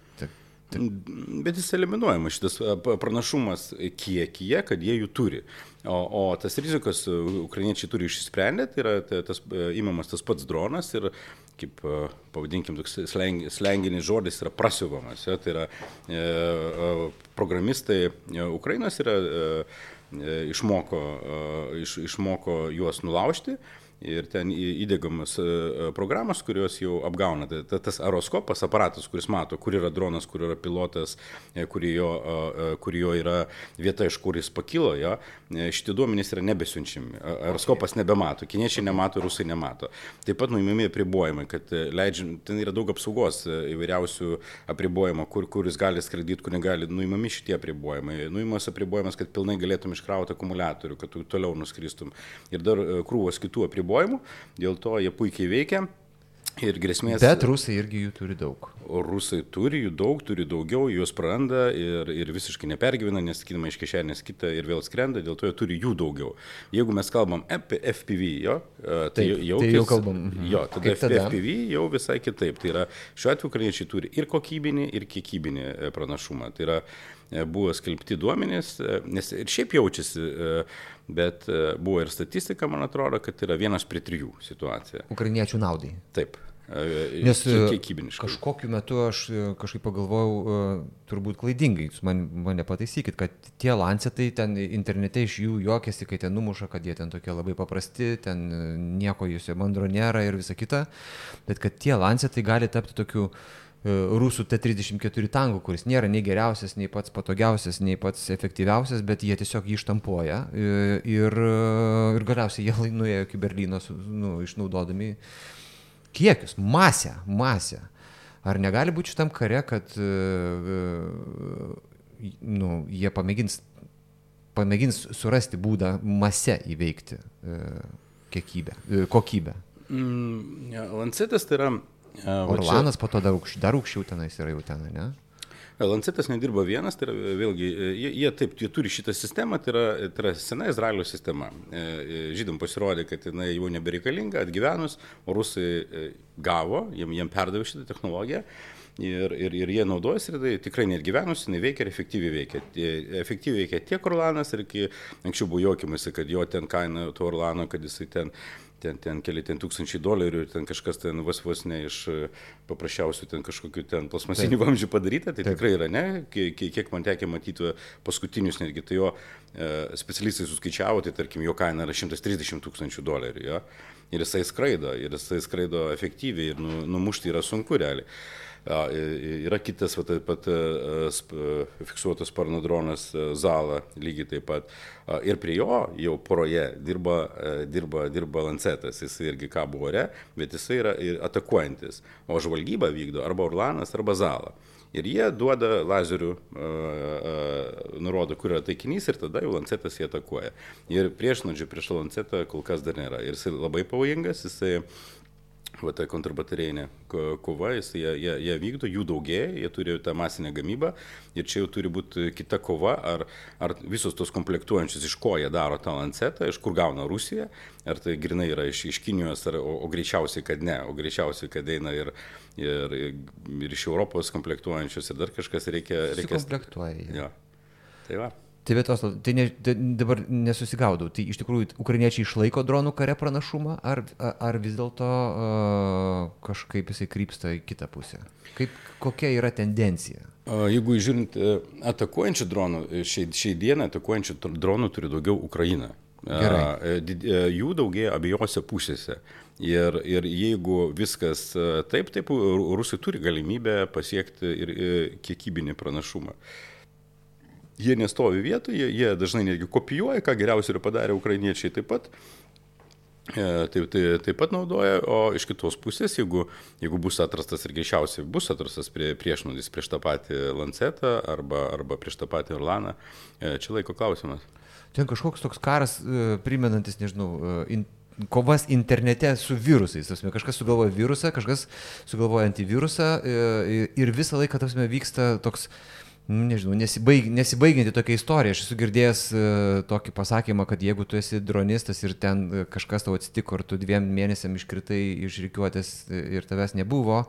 Bet jis eliminuojamas šitas pranašumas kiekyje, kad jie jų turi. O, o tas rizikas ukrainiečiai turi išsprendę, tai yra tas įmamas tas pats dronas ir, kaip pavadinkim, toks sleng, slenginis žodis yra prasiuvamas. Ja, tai yra e, programistai Ukrainos yra e, išmoko, e, iš, išmoko juos nulaužti ir ten įdėgamas e, e, programos, kurios jau apgauna. Tai tas aeroskopas, aparatas, kuris mato, kur yra dronas, kur yra pilotas, e, kur jo, kur jo yra vieta, iš kur jis pakilo, jo, šitie duomenys yra nebesiunčiami. Aeroskopas nebemato, kiniečiai nemato, rusai nemato. Taip pat nuimami apribojimai, kad leidžiam, ten yra daug apsaugos įvairiausių apribojimų, kur, kur jis gali skraidyti, kur negali, nuimami šitie apribojimai. Nuimas apribojimas, kad pilnai galėtum iškrauti akumuliatorių, kad tu toliau nuskristum. Ir dar krūvos kitų apribojimų apribojimų, dėl to jie puikiai veikia. Ir grėsmės. Bet rusai irgi jų turi daug. Rusai turi jų daug, turi daugiau, juos praranda ir, ir visiškai nepergyvena, nes sakydama iš kišenės kitą ir vėl skrenda, dėl to jie turi jų daugiau. Jeigu mes kalbam apie FPV, jo, tai, Taip, jau, tai jau kalbam. Mhm. Jo, tada, tada FPV jau visai kitaip. Tai yra, šiuo atveju ukrainiečiai turi ir kokybinį, ir kiekybinį e, pranašumą. Tai yra, e, buvo skelbti duomenys, e, nes ir šiaip jaučiasi bet e, buvo ir statistika, man atrodo, kad yra vienas prie trijų situacija. Ukrainiečių naudai. Taip. E, Nes e, kažkokiu metu aš kažkaip pagalvojau, turbūt klaidingai, jūs man, mane pataisykit, kad tie lancetai ten internete iš jų juokiasi, kai ten numuša, kad jie ten tokie labai paprasti, ten nieko jūsų mandro nėra ir visa kita, bet kad tie lancetai gali tapti tokiu uh, E, rusų T-34 tankų, kuris nėra nei geriausias, nei pats patogiausias, nei pats efektyviausias, bet jie tiesiog jį ištampuoja e, ir, ir galiausiai jie nuėjo iki Berlyno nu, išnaudodami kiekius, masę, masę. Ar negali būti šitam kare, kad e, nu, jie pamėgins, pamėgins surasti būdą masę įveikti kiekybę, kokybę? Mm, Lancetas tai yra Orlanas po to dar, aukš, dar aukščiau tenais yra jau ten, ne? Lancetas nedirba vienas, tai yra vėlgi, jie, jie taip, jie turi šitą sistemą, tai yra, tai yra sena Izraelio sistema. E, e, žydam pasirodė, kad jinai jau nebereikalinga, atgyvenus, o rusai e, gavo, jiem, jiem perdavė šitą technologiją. Ir, ir, ir jie naudojasi ir tai tikrai net gyvenus, jinai veikia ir efektyviai veikia. Efektyviai veikia tiek Orlanas ir iki anksčiau buvo jokimasi, kad jo ten kaina to Orlano, kad jisai ten ten, ten keli ten tūkstančiai dolerių ir ten kažkas ten vos vos ne iš e, paprasčiausių ten kažkokių ten plasmasinių vamzdžių padaryta, tai Taip. tikrai yra, ne, kiek, kiek man tekė matyti paskutinius netgi, tai jo specialistai suskaičiavo, tai tarkim jo kaina yra 130 tūkstančių dolerių. Jo? Ir jisai skraido, ir jisai skraido efektyviai ir nu, numušti yra sunku realiai. Yra kitas, va, taip pat fiksuotas sparno dronas Zala, lygiai taip pat. Ir prie jo jau poroje dirba, dirba, dirba Lancetas, jis irgi kabo ore, bet jisai yra atakuojantis. O žvalgybą vykdo arba Orlanas, arba Zala. Ir jie duoda lazerių, nurodo, kur yra taikinys ir tada jau lancetas jie atakuoja. Ir priešnodžių prieš lancetą kol kas dar nėra. Ir jisai labai pavojingas, jisai va ta kontrbaterėjinė kova, jis, jie, jie, jie vykdo, jų daugėja, jie turi tą masinę gamybą ir čia jau turi būti kita kova, ar, ar visos tos komplektuojančios, iš ko jie daro tą lancetą, iš kur gauna Rusija, ar tai grinai yra iš, iš Kinijos, ar, o, o greičiausiai, kad ne, o greičiausiai, kad eina ir, ir, ir iš Europos komplektuojančios ir dar kažkas reikia. reikia komplektuoja. Ja. Tai va. Tai vietos, tai, ne, tai dabar nesusigaudau, tai iš tikrųjų ukrainiečiai išlaiko dronų kare pranašumą, ar, ar vis dėlto uh, kažkaip jisai krypsta į kitą pusę? Kaip, kokia yra tendencija? Jeigu žiūrint atakuojančių dronų, šiai, šiai dieną atakuojančių dronų turi daugiau Ukraina. Gerai. Jų daugėja abiejose pusėse. Ir, ir jeigu viskas taip, taip, rusai turi galimybę pasiekti ir kiekybinį pranašumą. Uh, jie nestovi vietoje, jie, dažnai netgi kopijuoja, ką geriausiai yra padarę ukrainiečiai taip pat. E, taip, tai, taip pat naudoja, o iš kitos pusės, jeigu, jeigu bus atrastas ir greičiausiai bus atrastas prie, priešnodis prieš tą patį Lancetą arba, arba prieš tą patį Orlaną, e, čia laiko klausimas. Ten kažkoks toks karas e, primenantis, nežinau, in, kovas internete su virusais. Tasme, kažkas sugalvoja virusą, kažkas sugalvoja antivirusą ir visą laiką tasme, vyksta toks uh, nežinau, nesibaig, nesibaigianti tokia istorija. Aš esu girdėjęs uh, tokį pasakymą, kad jeigu tu esi dronistas ir ten uh, kažkas tau atsitiko, ar tu dviem mėnesiam iškritai iš reikiuotės e, ir tavęs nebuvo,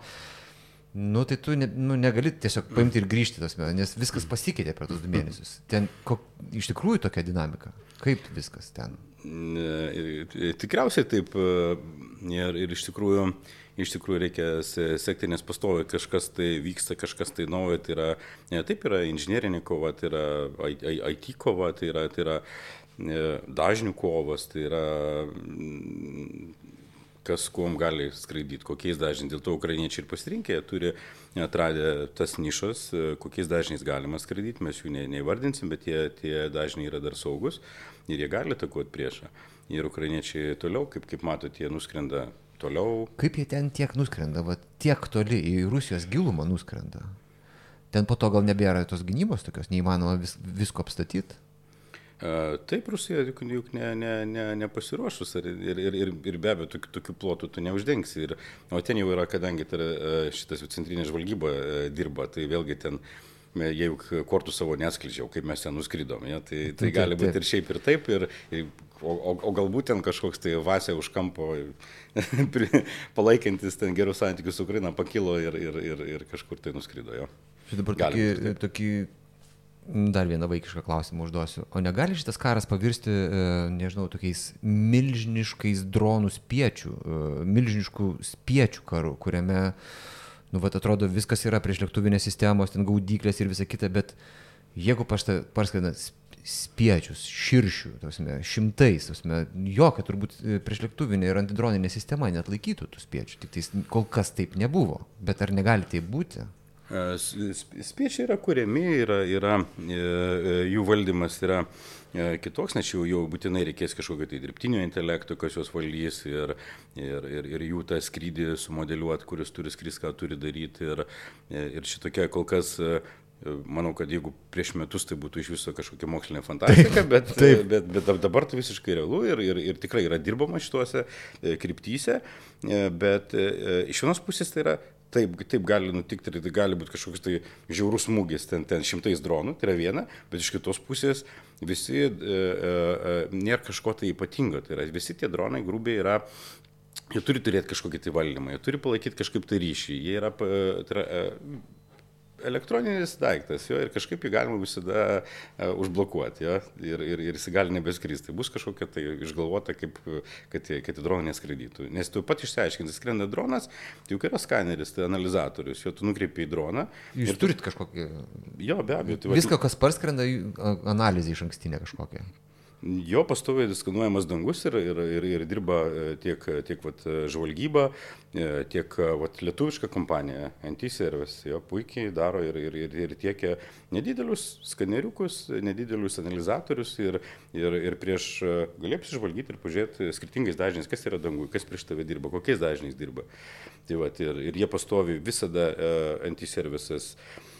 nu, tai tu ne, nu, negali tiesiog paimti ir grįžti tas mėnesį, nes viskas pasikeitė per tus du mėnesius. Ten kok, iš tikrųjų tokia dinamika. Kaip viskas ten? Tikriausiai taip. Ir, ir iš tikrųjų iš tikrųjų reikia sekti, nes pastovi kažkas tai vyksta, kažkas tai naujo, tai yra, ne, taip yra inžinierinė kova, tai yra IT kova, tai yra, tai yra dažnių kovas, tai yra kas kuom gali skraidyti, kokiais dažniais. Dėl to ukrainiečiai ir pasirinkė, turi atradę tas nišas, kokiais dažniais galima skraidyti, mes jų ne, neįvardinsim, bet tie, tie dažniai yra dar saugus ir jie gali atakuoti priešą. Ir ukrainiečiai toliau, kaip, kaip matote, jie nuskrenda toliau. Kaip jie ten tiek nuskrenda, va, tiek toli į Rusijos gilumą nuskrenda? Ten po to gal nebėra tos gynybos tokios, neįmanoma vis, visko apstatyti? Uh, taip, Rusija juk, juk ne, ne, ne, nepasiruošus ir, ir, ir, ir, ir be abejo tokių, tokių plotų tu neuždengsi. Ir, o ten jau yra, kadangi tai, šitas centrinė žvalgyba dirba, tai vėlgi ten juk kortų savo neskleidžiau, kaip mes ten nuskridom. Ja, tai, tai gali būti ir šiaip ir taip, ir, ir O, o, o galbūt ten kažkoks tai Vasė už kampo palaikantis ten gerus santykius su Ukraina pakilo ir, ir, ir, ir kažkur tai nuskrido jo. Štai dabar tokį, tokį dar vieną vaikišką klausimą užduosiu. O negali šitas karas pavirsti, e, nežinau, tokiais milžiniškais dronų spiečių, e, milžiniškų spiečių karų, kuriame, nu, va, atrodo, viskas yra prieš lėktuvinės sistemos, ten gaudyklės ir visa kita, bet jeigu parskrenda spiečius, širšių, tasme, šimtais, tasme, jokia turbūt e, priešlėktuvinė ir antidroninė sistema net laikytų tų spiečių, tik tai kol kas taip nebuvo, bet ar negali tai būti? E, spiečiai yra kuriami, yra, yra, e, jų valdymas yra kitoks, nes jau, jau būtinai reikės kažkokio tai dirbtinio intelekto, kas juos valdys ir, ir, ir, ir jų tą skrydį sumodeliuoti, kuris turi skris, ką turi daryti. Ir, ir šitokia kol kas Manau, kad jeigu prieš metus tai būtų iš viso kažkokia mokslinė fantastika, bet, taip. bet, bet dabar tai visiškai realu ir, ir, ir tikrai yra dirbama šituose e, kryptyse, e, bet e, iš vienos pusės tai yra taip, taip gali nutikti ir tai gali būti kažkoks tai žiaurus smūgis, ten, ten šimtais dronų, tai yra viena, bet iš kitos pusės visi e, e, nėra kažko tai ypatingo, tai yra visi tie dronai grubiai yra Jie turi turėti kažkokį tai valdymą, jie turi palaikyti kažkaip tai ryšį, jie yra, tai yra elektroninis daiktas, jo, ir kažkaip jį galima visada uh, užblokuoti, jo, ir, ir, ir jis gali nebeskristi. Bus kažkokia tai išgalvota, kaip, kad, kad į droną neskraidytų. Nes tu pat išsiaiškinti, skrenda dronas, tai juk yra skaneris, tai analizatorius, jo tu nukreipi į droną. Jūs tu... turit kažkokį... Jo, be abejo. Tai Viską, kas parskrenda, analizė iš ankstinė kažkokia. Jo pastoviai diskanuojamas dangus ir, ir, ir, ir dirba e, tiek, tiek vat, žvalgyba, e, tiek vat, lietuviška kompanija Antiservice, jo puikiai daro ir, ir, ir, ir tiekia nedidelius skaneriukus, nedidelius analizatorius ir, ir, ir prieš gali apsižvalgyti ir pažiūrėti skirtingais dažniais, kas yra dangui, kas prieš tave dirba, kokiais dažniais dirba. Tai vat, ir, ir jie pastovi visada uh, Antiservices. Uh,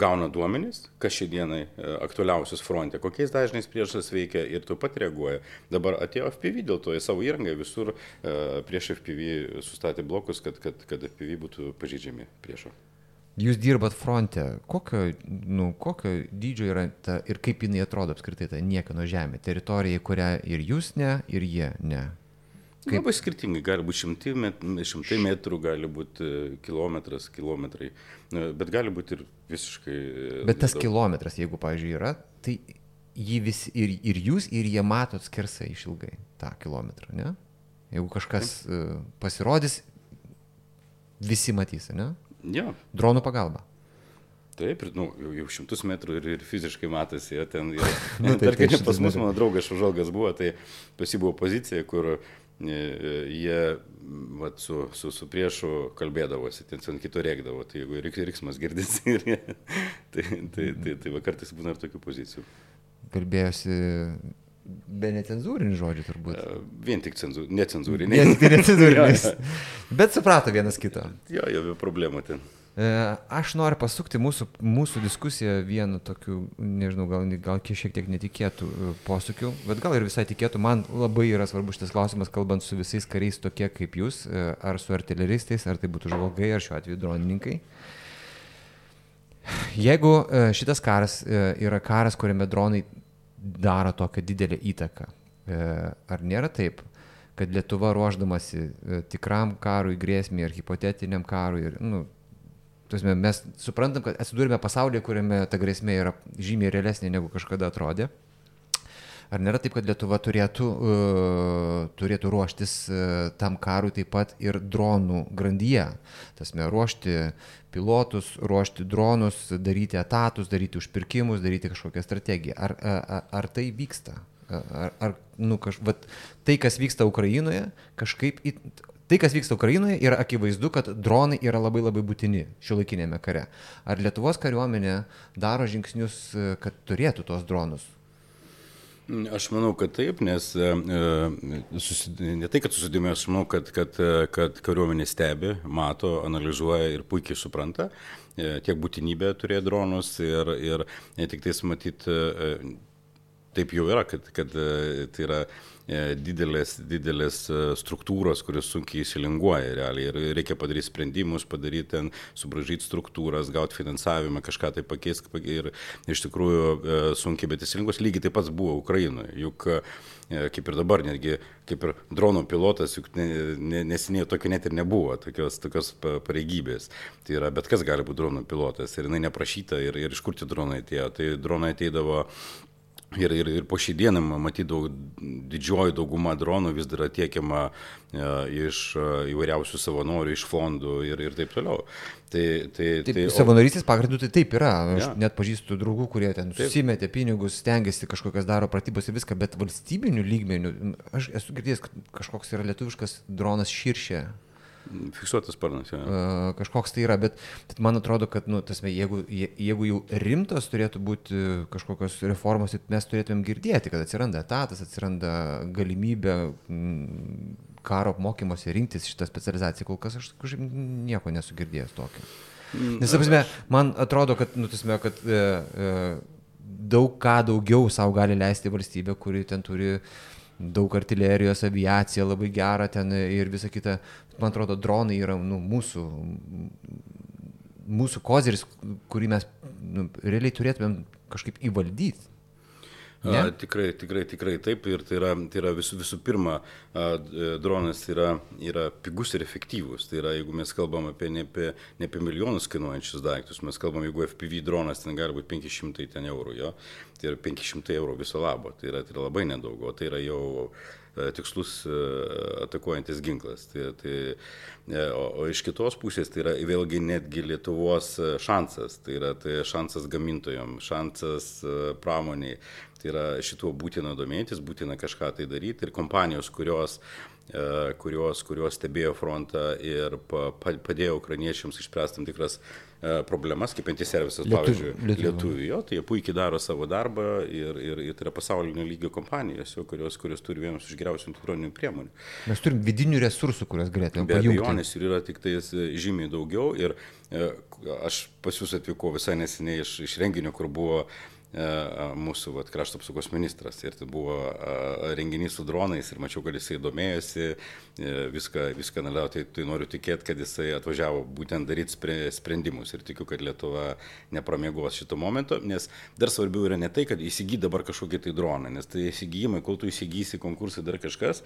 gauna duomenys, kas šiandienai aktualiausius fronte, kokiais dažniais priešas veikia ir tu pat reaguoja. Dabar atėjo FPV, dėl to į savo įrangą visur prieš FPV sustatė blokus, kad, kad, kad FPV būtų pažydžiami priešo. Jūs dirbat fronte, kokio, nu, kokio dydžio yra ta ir kaip jinai atrodo apskritai ta niekino žemė, teritorija, į kurią ir jūs ne, ir jie ne. Kaip... Labai skirtingai, gali būti šimtai, met, šimtai metrų, gali būti e, kilometras, kilometrai, e, bet gali būti ir visiškai... E, bet tas daug. kilometras, jeigu, pavyzdžiui, yra, tai jį visi ir, ir jūs, ir jie matot skersai išilgai tą kilometrą, ne? Jeigu kažkas uh, pasirodys, visi matys, ne? Jo. Dronų pagalba. Taip, ir, nu, jau, jau šimtus metrų ir, ir fiziškai matosi, ja, ten, ja, nu, tarkim, pas mus mano draugas Šužalgas buvo, tai pas jį buvo pozicija, kur uh, jie vat, su, su, su priešu kalbėdavosi, ten ant kito rėkdavo, tai jeigu riksmas girdisi, jie, tai, tai, tai, tai va kartais būna ir tokių pozicijų. Kalbėjosi be necenzūrinių žodžių turbūt. E, vien tik cenzūr, necenzūriniai. Vien tik necenzūriniais. Bet suprato vienas kitą. Jo, jo, be problemų ten. E, aš noriu pasukti mūsų, mūsų diskusiją vienu tokiu, nežinau, gal, gal šiek tiek netikėtų e, posūkių, bet gal ir visai tikėtų. Man labai yra svarbus šitas klausimas, kalbant su visais kariais tokie kaip jūs, e, ar su artileristais, ar tai būtų žvalgai, ar šiuo atveju dronininkai. Jeigu šitas karas yra karas, kuriame dronai daro tokią didelę įtaką, ar nėra taip, kad Lietuva ruoždamasi tikram karui, grėsmė ar hipotetiniam karui, ir, nu, Tuosime, mes suprantam, kad atsidūrime pasaulyje, kuriame ta grėsmė yra žymiai realesnė negu kažkada atrodė. Ar nėra taip, kad Lietuva turėtų, uh, turėtų ruoštis uh, tam karui taip pat ir dronų grandyje? Tasme, ruošti pilotus, ruošti dronus, daryti etatus, daryti užpirkimus, daryti kažkokią strategiją. Ar, ar, ar tai vyksta? Ar, ar nu, kaž, vat, tai, kas vyksta Ukrainoje, kažkaip į, Tai, kas vyksta Ukrainoje, yra akivaizdu, kad dronai yra labai labai būtini šiuolaikinėme kare. Ar Lietuvos kariuomenė daro žingsnius, e, kad turėtų tos dronus? Aš manau, kad taip, nes e, e ne tai, kad susidėmė, aš manau, kad, kad, kad kariuomenė stebi, mato, analizuoja ir puikiai supranta tiek būtinybę turėti dronus ir, ir ne tik tais matyti, taip jau yra, kad, kad tai yra didelės, didelės e, struktūros, kurios sunkiai įsilinguoja realiai ir reikia padaryti sprendimus, padaryti ten, subražyti struktūras, gauti finansavimą, kažką tai pakeisti ir iš tikrųjų e, sunkiai, bet įsilinguos lygiai taip pat buvo Ukrainoje. Juk kaip ir dabar, netgi kaip ir drono pilotas, juk neseniai tokio net ir nebuvo, tokios, tokios pareigybės. Tai yra, bet kas gali būti drono pilotas ir jinai neprašyta ir, ir iš kur tie dronai atėjo. Tai dronai ateidavo Ir, ir, ir po šį dieną, matyt, daug, didžioji dauguma dronų vis dar tiekiama e, iš e, įvairiausių savanorių, iš fondų ir, ir taip toliau. Tai, tai, taip, tai, savanorystės pagrindų tai taip yra. Aš ja. net pažįstu draugų, kurie ten susimetė pinigus, stengiasi kažkokias daro pratybos ir viską, bet valstybinių lygmenių, aš esu girdėjęs, kad kažkoks yra lietuviškas dronas širšė Fiksuotas sparnas, jo. Ja. Kažkoks tai yra, bet man atrodo, kad, nu, tasme, jeigu, jeigu jau rimtos turėtų būti kažkokios reformos, tai mes turėtumėm girdėti, kad atsiranda etatas, atsiranda galimybė karo apmokymuose rinktis šitą specializaciją. Kol kas aš kažkaip nieko nesu girdėjęs tokio. Mm, Nes, apsime, man atrodo, kad, nu, tasme, kad e, e, daug ką daugiau savo gali leisti valstybė, kuri ten turi daug artilerijos, aviacija labai gera ten ir visa kita man atrodo, dronai yra nu, mūsų, mūsų kozeris, kurį mes nu, realiai turėtumėm kažkaip įvaldyti. Ne? Tikrai, tikrai, tikrai taip. Ir tai yra, tai yra visų, visų pirma, dronas yra, yra pigus ir efektyvus. Tai yra, jeigu mes kalbam apie ne apie, ne apie milijonus kainuojančius daiktus, mes kalbam, jeigu FPV dronas ten gali būti 500 ten eurų, jo, tai yra 500 eurų viso labo. Tai yra, tai yra labai nedaug, o tai yra jau E, tikslus e, atakuojantis ginklas. Tai, tai, e, o, o iš kitos pusės tai yra vėlgi netgi Lietuvos šansas, tai yra tai šansas gamintojams, šansas pramoniai. Tai yra šituo būtina domėtis, būtina kažką tai daryti ir kompanijos, kurios kurios, kurios stebėjo frontą ir padėjo ukrainiečiams išspręsti tam tikras E, problemas, kaip antiservisas, pavyzdžiui, lietuvių, jo, tai jie puikiai daro savo darbą ir, ir, ir tai yra pasaulinio lygio kompanijos, jo, kurios, kurios turi vienus iš geriausių elektroninių priemonių. Mes turim vidinių resursų, kurias galėtume Be abejonės ir yra tik tais e, žymiai daugiau. Ir e, aš pas jūs atvykau visai neseniai iš, iš renginio, kur buvo E, mūsų vat, krašto apsaugos ministras. Ir tai buvo renginys su dronais ir mačiau, kad jisai domėjosi, e, viską, viską analiavo, tai, tai noriu tikėti, kad jisai atvažiavo būtent daryti sprendimus. Ir tikiu, kad Lietuva nepramėgos šito momento, nes dar svarbiau yra ne tai, kad įsigy dabar kažkokį tai droną, nes tai įsigijimai, kol tu įsigysi konkursai dar kažkas,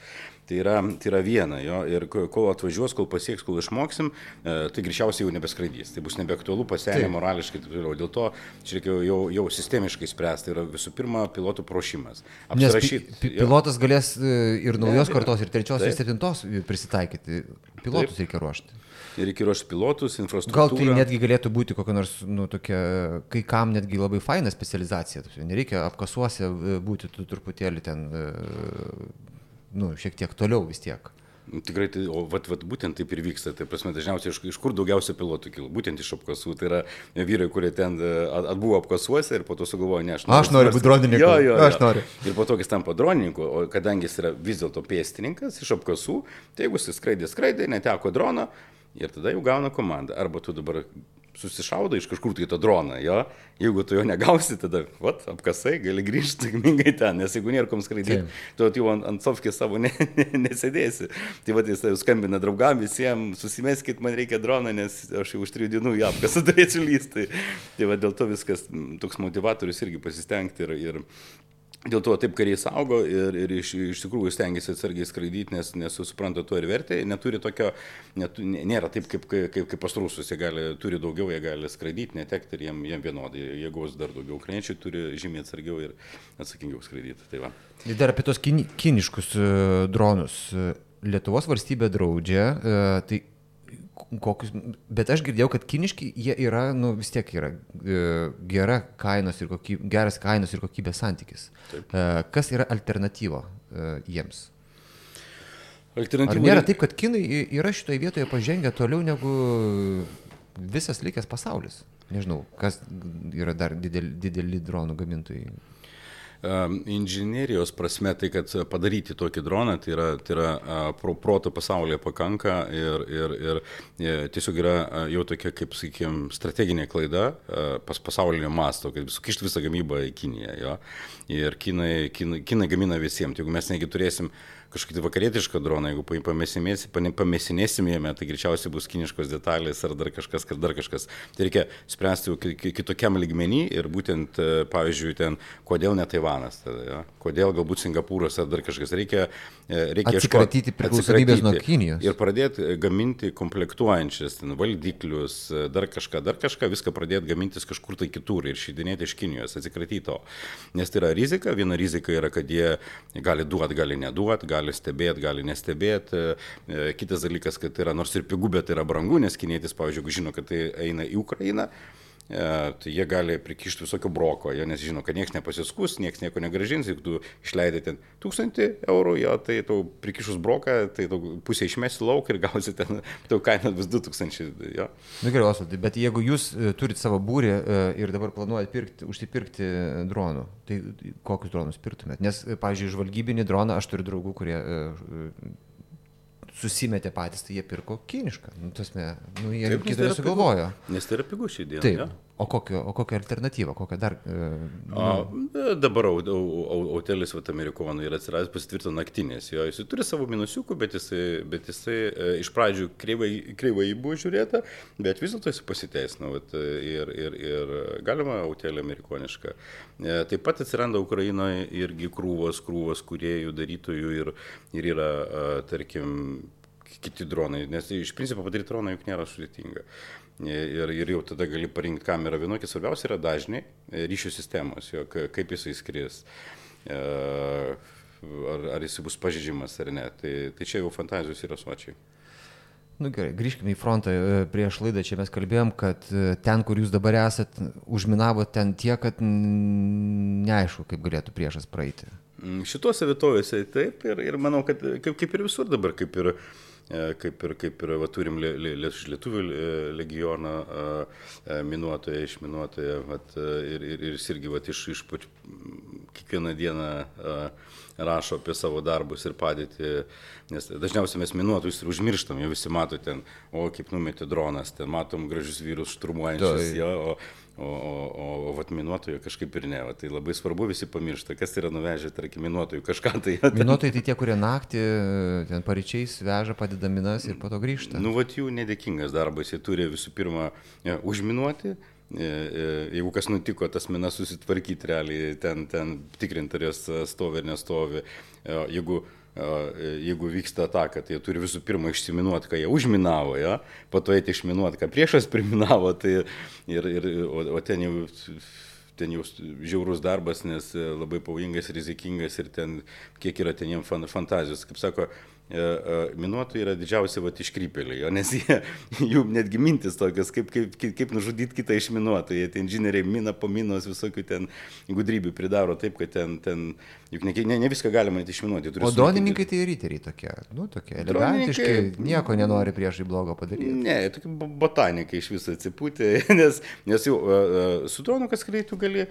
tai yra, tai yra viena, jo, ir kol atvažiuos, kol pasieks, kol išmoksim, e, tai greičiausiai jau nebeskraidys, tai bus nebeaktualu, pasenė morališkai ir taip toliau. Dėl to čia reikėjo jau, jau sistemiškai techniškai spręsti yra visų pirma pilotų prošimas. Apsirašyt, Nes pi pilotas galės e, ir naujos ne, kartos, ir trečios, taip. ir septintos prisitaikyti. Pilotus taip. reikia ruošti. Ir reikia ruošti pilotus, infrastruktūrą. Gal tai netgi galėtų būti kokia nors, nu, tokia, kai kam netgi labai faina specializacija. Nereikia apkasuose e, būti truputėlį ten, e, nu, šiek tiek toliau vis tiek. Tikrai, tai, o vat, vat, būtent taip ir vyksta. Tai prasme, dažniausiai iš, iš kur daugiausia pilotų kilo? Būtent iš apkasų. Tai yra vyrai, kurie ten e, atbuvo apkasuose ir po to sugalvojo, ne, aš noriu. Aš noriu būti dronininku. Jo, jo, jo. Aš noriu. Ir po to, jis tampa dronininku, o kadangi jis yra vis dėlto pėstininkas iš apkasų, tai jeigu jis skraidė, skraidė, neteko drono, ir tada jau gauna komandą. Arba tu dabar susišaudo iš kažkur tai tą droną, jo, jeigu tu jo negausi, tada, vat, apkasai, gali grįžti sėkmingai ten, nes jeigu nėra kom skraidyti, tu jau ant, ant sofkės savo ne, ne, nesėdėsi. Tai vat jis skambina draugam visiems, susimeskit, man reikia droną, nes aš jau už trijų dienų į apkasą turėsiu lysti. Tai vat dėl to viskas, toks motivatorius irgi pasistengti ir, ir Dėl to taip kariai saugo ir, ir iš, iš tikrųjų stengiasi atsargiai skraidyti, nes, nes supranta to ir vertę. Neturi tokio, net, nėra taip kaip, kaip, kaip pas rusus, jie gali, turi daugiau, jie gali skraidyti, netekti ir jiem, jiem vienodai. Jėgos dar daugiau. Ukrainiečiai turi žymiai atsargiau ir atsakingiau skraidyti. Tai va. dar apie tos kini, kiniškus uh, dronus. Lietuvos valstybė draudžia, uh, tai kokius, bet aš girdėjau, kad kiniški jie yra, nu vis tiek yra e, gera kainos ir kokybė, geras kainos ir kokybės santykis. Taip. E, kas yra alternatyva e, jiems? Alternatyva. Ar nėra taip, kad kinai yra šitoje vietoje pažengę toliau negu visas likęs pasaulis? Nežinau, kas yra dar dideli, dideli dronų gamintojai inžinierijos prasme, tai kad padaryti tokį droną, tai yra, tai yra pro, proto pasaulyje pakanka ir, ir, ir e, tiesiog yra jau tokia, kaip sakykime, strateginė klaida pas pasaulinio masto, kad sukišti visą gamybą į Kiniją. Jo? Ir kinai, kinai, kinai gamina visiems. Jeigu mes negi turėsim kažkokį tai vakarietišką droną, jeigu pamesinėsim jame, tai greičiausiai bus kiniškos detalės ar dar kažkas, ar dar kažkas. Tai reikia spręsti kitokiam lygmenį ir būtent, e, pavyzdžiui, ten, kodėl ne Taivanas, tada, ja? kodėl galbūt Singapūras ar dar kažkas. Reikia, e, reikia atsikratyti priklausomybės nuo Kinijos. Ir pradėti e, gaminti komplektuojančias, ten, valdiklius, dar kažką, dar kažką, viską pradėti gamintis kažkur tai kitur ir šydinėti iš Kinijos, atsikratyti to. Nes tai yra rizika, viena rizika yra, kad jie gali duoti, gali neduoti, gali gali stebėti, gali nestebėti. E, kitas dalykas, kad tai yra nors ir pigu, bet tai yra brangu, nes kinietis, pavyzdžiui, žino, kad tai eina į Ukrainą, tai jie gali prikišti visokio broko, jie nes žino, kad niekas nepasiskus, niekas nieko negražins, jeigu tu išleidai ten tūkstantį eurų, jo, tai tau prikišus broką, tai tau pusę išmesi lauk ir gausi ten, tau kaina bus 2000. Jo. Na gerai, Osvaldai, bet jeigu jūs e, turite savo būrį e, ir dabar planuojate pirkti, užsipirkti dronų, tai kokius dronus pirktumėt? Nes, pavyzdžiui, žvalgybinį droną aš turiu draugų, kurie susimetė patys, tai jie pirko kinišką. Nu, tasme, nu, jie Taip, kitaip sugalvojo. Nes tai yra pigu šį dieną. Taip. Ja? O kokia, o kokia alternatyva, kokia dar... E, nu... A, dabar Autelis, va, amerikonų yra atsiradęs, pasitvirtino naktinės. Jo, jis turi savo minusiukų, bet jisai, bet jisai e, iš pradžių kreivai, kreivai buvo žiūrėta, bet vis dėlto jis pasiteisino. Vat, ir, ir, ir galima Autelį amerikonišką. E, taip pat atsiranda Ukrainoje irgi krūvos, krūvos kuriejų, darytojų ir, ir yra, tarkim, kiti dronai, nes iš principo padaryti droną juk nėra sudėtinga ir, ir jau tada gali parinkti kamerą vienokį. Svarbiausia yra dažniai e, ryšių sistemos, jo, kaip jisai skris, e, ar, ar jisai bus pažydžiamas ar ne. Tai, tai čia jau fantazijos yra sočiai. Nu gerai, grįžkime į frontą. E, prieš laidą čia mes kalbėjom, kad ten, kur jūs dabar esat, užminavo ten tiek, kad neaišku, kaip galėtų priešas praeiti. Mm, šituose vietovėse taip ir, ir manau, kad kaip, kaip ir visur dabar, kaip ir uh, kaip ir, kaip ir va, turim lietuvių legioną, minuotoją, išminuotoją, vat, ir, ir, ir jis irgi vat, iš, iš kiekvieną dieną rašo apie savo darbus ir padėtį, nes dažniausiai mes minuotojus ir užmirštam, jau visi mato ten, o kaip numetė dronas, ten matom gražius vyrus šturmuojančius, jo, o, O, o, o, o vat minuotojų kažkaip ir ne. Va, tai labai svarbu visi pamiršta, kas yra nuvežę, tarkim, minuotojų kažką tai. Minuotojai tai tie, kurie naktį, ten paryčiais veža, padeda minas ir po to grįžta. Nu, vat jų nedėkingas darbas, jie turi visų pirma ja, užminuoti. E, e, jeigu kas nutiko, tas minas susitvarkyti realiai, ten, ten tikrinti, ar jos stovi ar nestovi. E, jeigu jeigu vyksta ataka, tai turi visų pirma išsiminuoti, ką jie užminavo, ja? po to eiti išminuoti, ką priešas priminavo, tai ir, ir, o, o ten jau ten jau žiaurus darbas, nes labai pavojingas, rizikingas ir ten kiek yra ten jiems fantazijos. Kaip sako, E, e, minuotojai yra didžiausi va iškrypėliai, nes jie, jų netgi mintis tokios, kaip, kaip, kaip, nužudyti kitą išminuotoją. Jie ten inžinieriai mina po minos visokių ten gudrybių pridaro taip, kad ten, ten juk ne, ne, ne viską galima išminuoti. O dronininkai tai riteriai tokie, nu, tokie elegantiški, nieko nenori priešai blogo padaryti. Ne, tokie botanikai iš viso atsipūtė, nes, nes jau uh, su dronu kas greitų gali,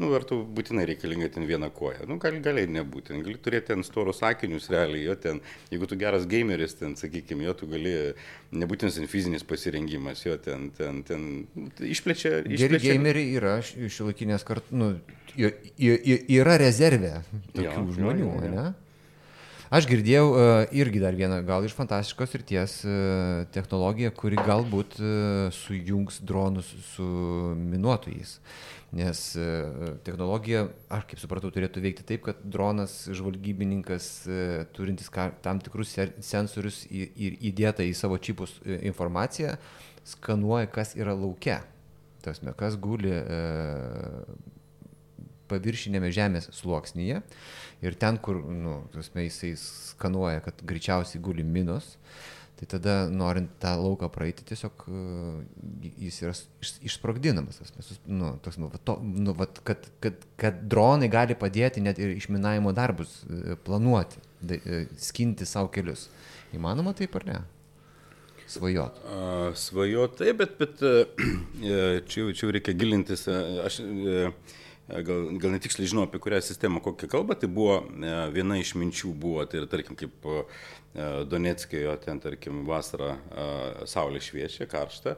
nu, ar tu būtinai reikalinga ten vieną koją. Nu, gali, gali nebūti, gali turėti ten storus akinius realiai, jo ten jeigu tu geras gameris, ten, sakykime, jo tu gali, nebūtinas ten fizinis pasirengimas, jo ten, ten, ten išplečia. išplečia. Geri gameriai yra šiuolaikinės kartų, nu, yra rezervė tokių jo, žmonių, jo, jo, jo. ne? Aš girdėjau uh, irgi dar vieną, gal iš fantastiškos ir ties uh, technologiją, kuri galbūt uh, sujungs dronus su minuotojais. Nes technologija, aš kaip supratau, turėtų veikti taip, kad dronas, žvalgybininkas, turintis tam tikrus sensorius ir įdėtą į savo čipus informaciją, skanuoja, kas yra laukia. Tasme, kas guli paviršinėme žemės sluoksnyje. Uh, Ir ten, kur, nu, tasme, jisai skanuoja, kad greičiausiai guli minos, tai tada, norint tą lauką praeiti, tiesiog uh, jis yra iš, išsprogdinamas. Tas, nu, tos, nu, to, nu, vat, kad, kad, kad dronai gali padėti net ir išminavimo darbus uh, planuoti, da, uh, skinti savo kelius. Įmanoma taip ar ne? Svajot. Svajot, taip, bet, bet čia, čia reikia gilintis. Aš, gal, gal netiksliai žinau, apie kurią sistemą kokią kalbą, tai buvo e, viena iš minčių buvo, tai yra, tarkim, kaip e, Donetskėje, ten, tarkim, vasarą e, saulė šviečia, karšta.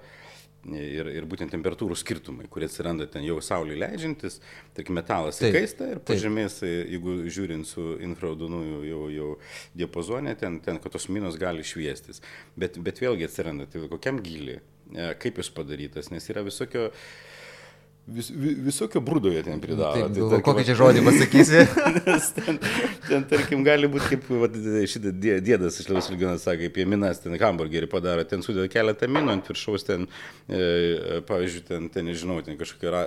Ir, ir būtent temperatūrų skirtumai, kurie atsiranda ten jau saulė leidžiantis, tarkim, metalas įkaista ir pažymės, jeigu žiūrint su infraraudonųjų jau, jau diapazonė, ten, ten, kad tos minos gali šviestis. Bet, bet vėlgi atsiranda, tai kokiam giliui, kaip jis padarytas, nes yra visokio uh, Vis, visokio brūdo jie ten pridaro. Taip, tai, tarkim, kokį čia žodį pasakysi? ten, ten, tarkim, gali būti kaip vat, šitą dėdas iš Lietuvos regionas sakė, kaip jaminas ten hamburgerį padaro, ten sudeda keletą minų ant viršaus, ten, e, pavyzdžiui, ten, ten, nežinau, ten kažkokį ra,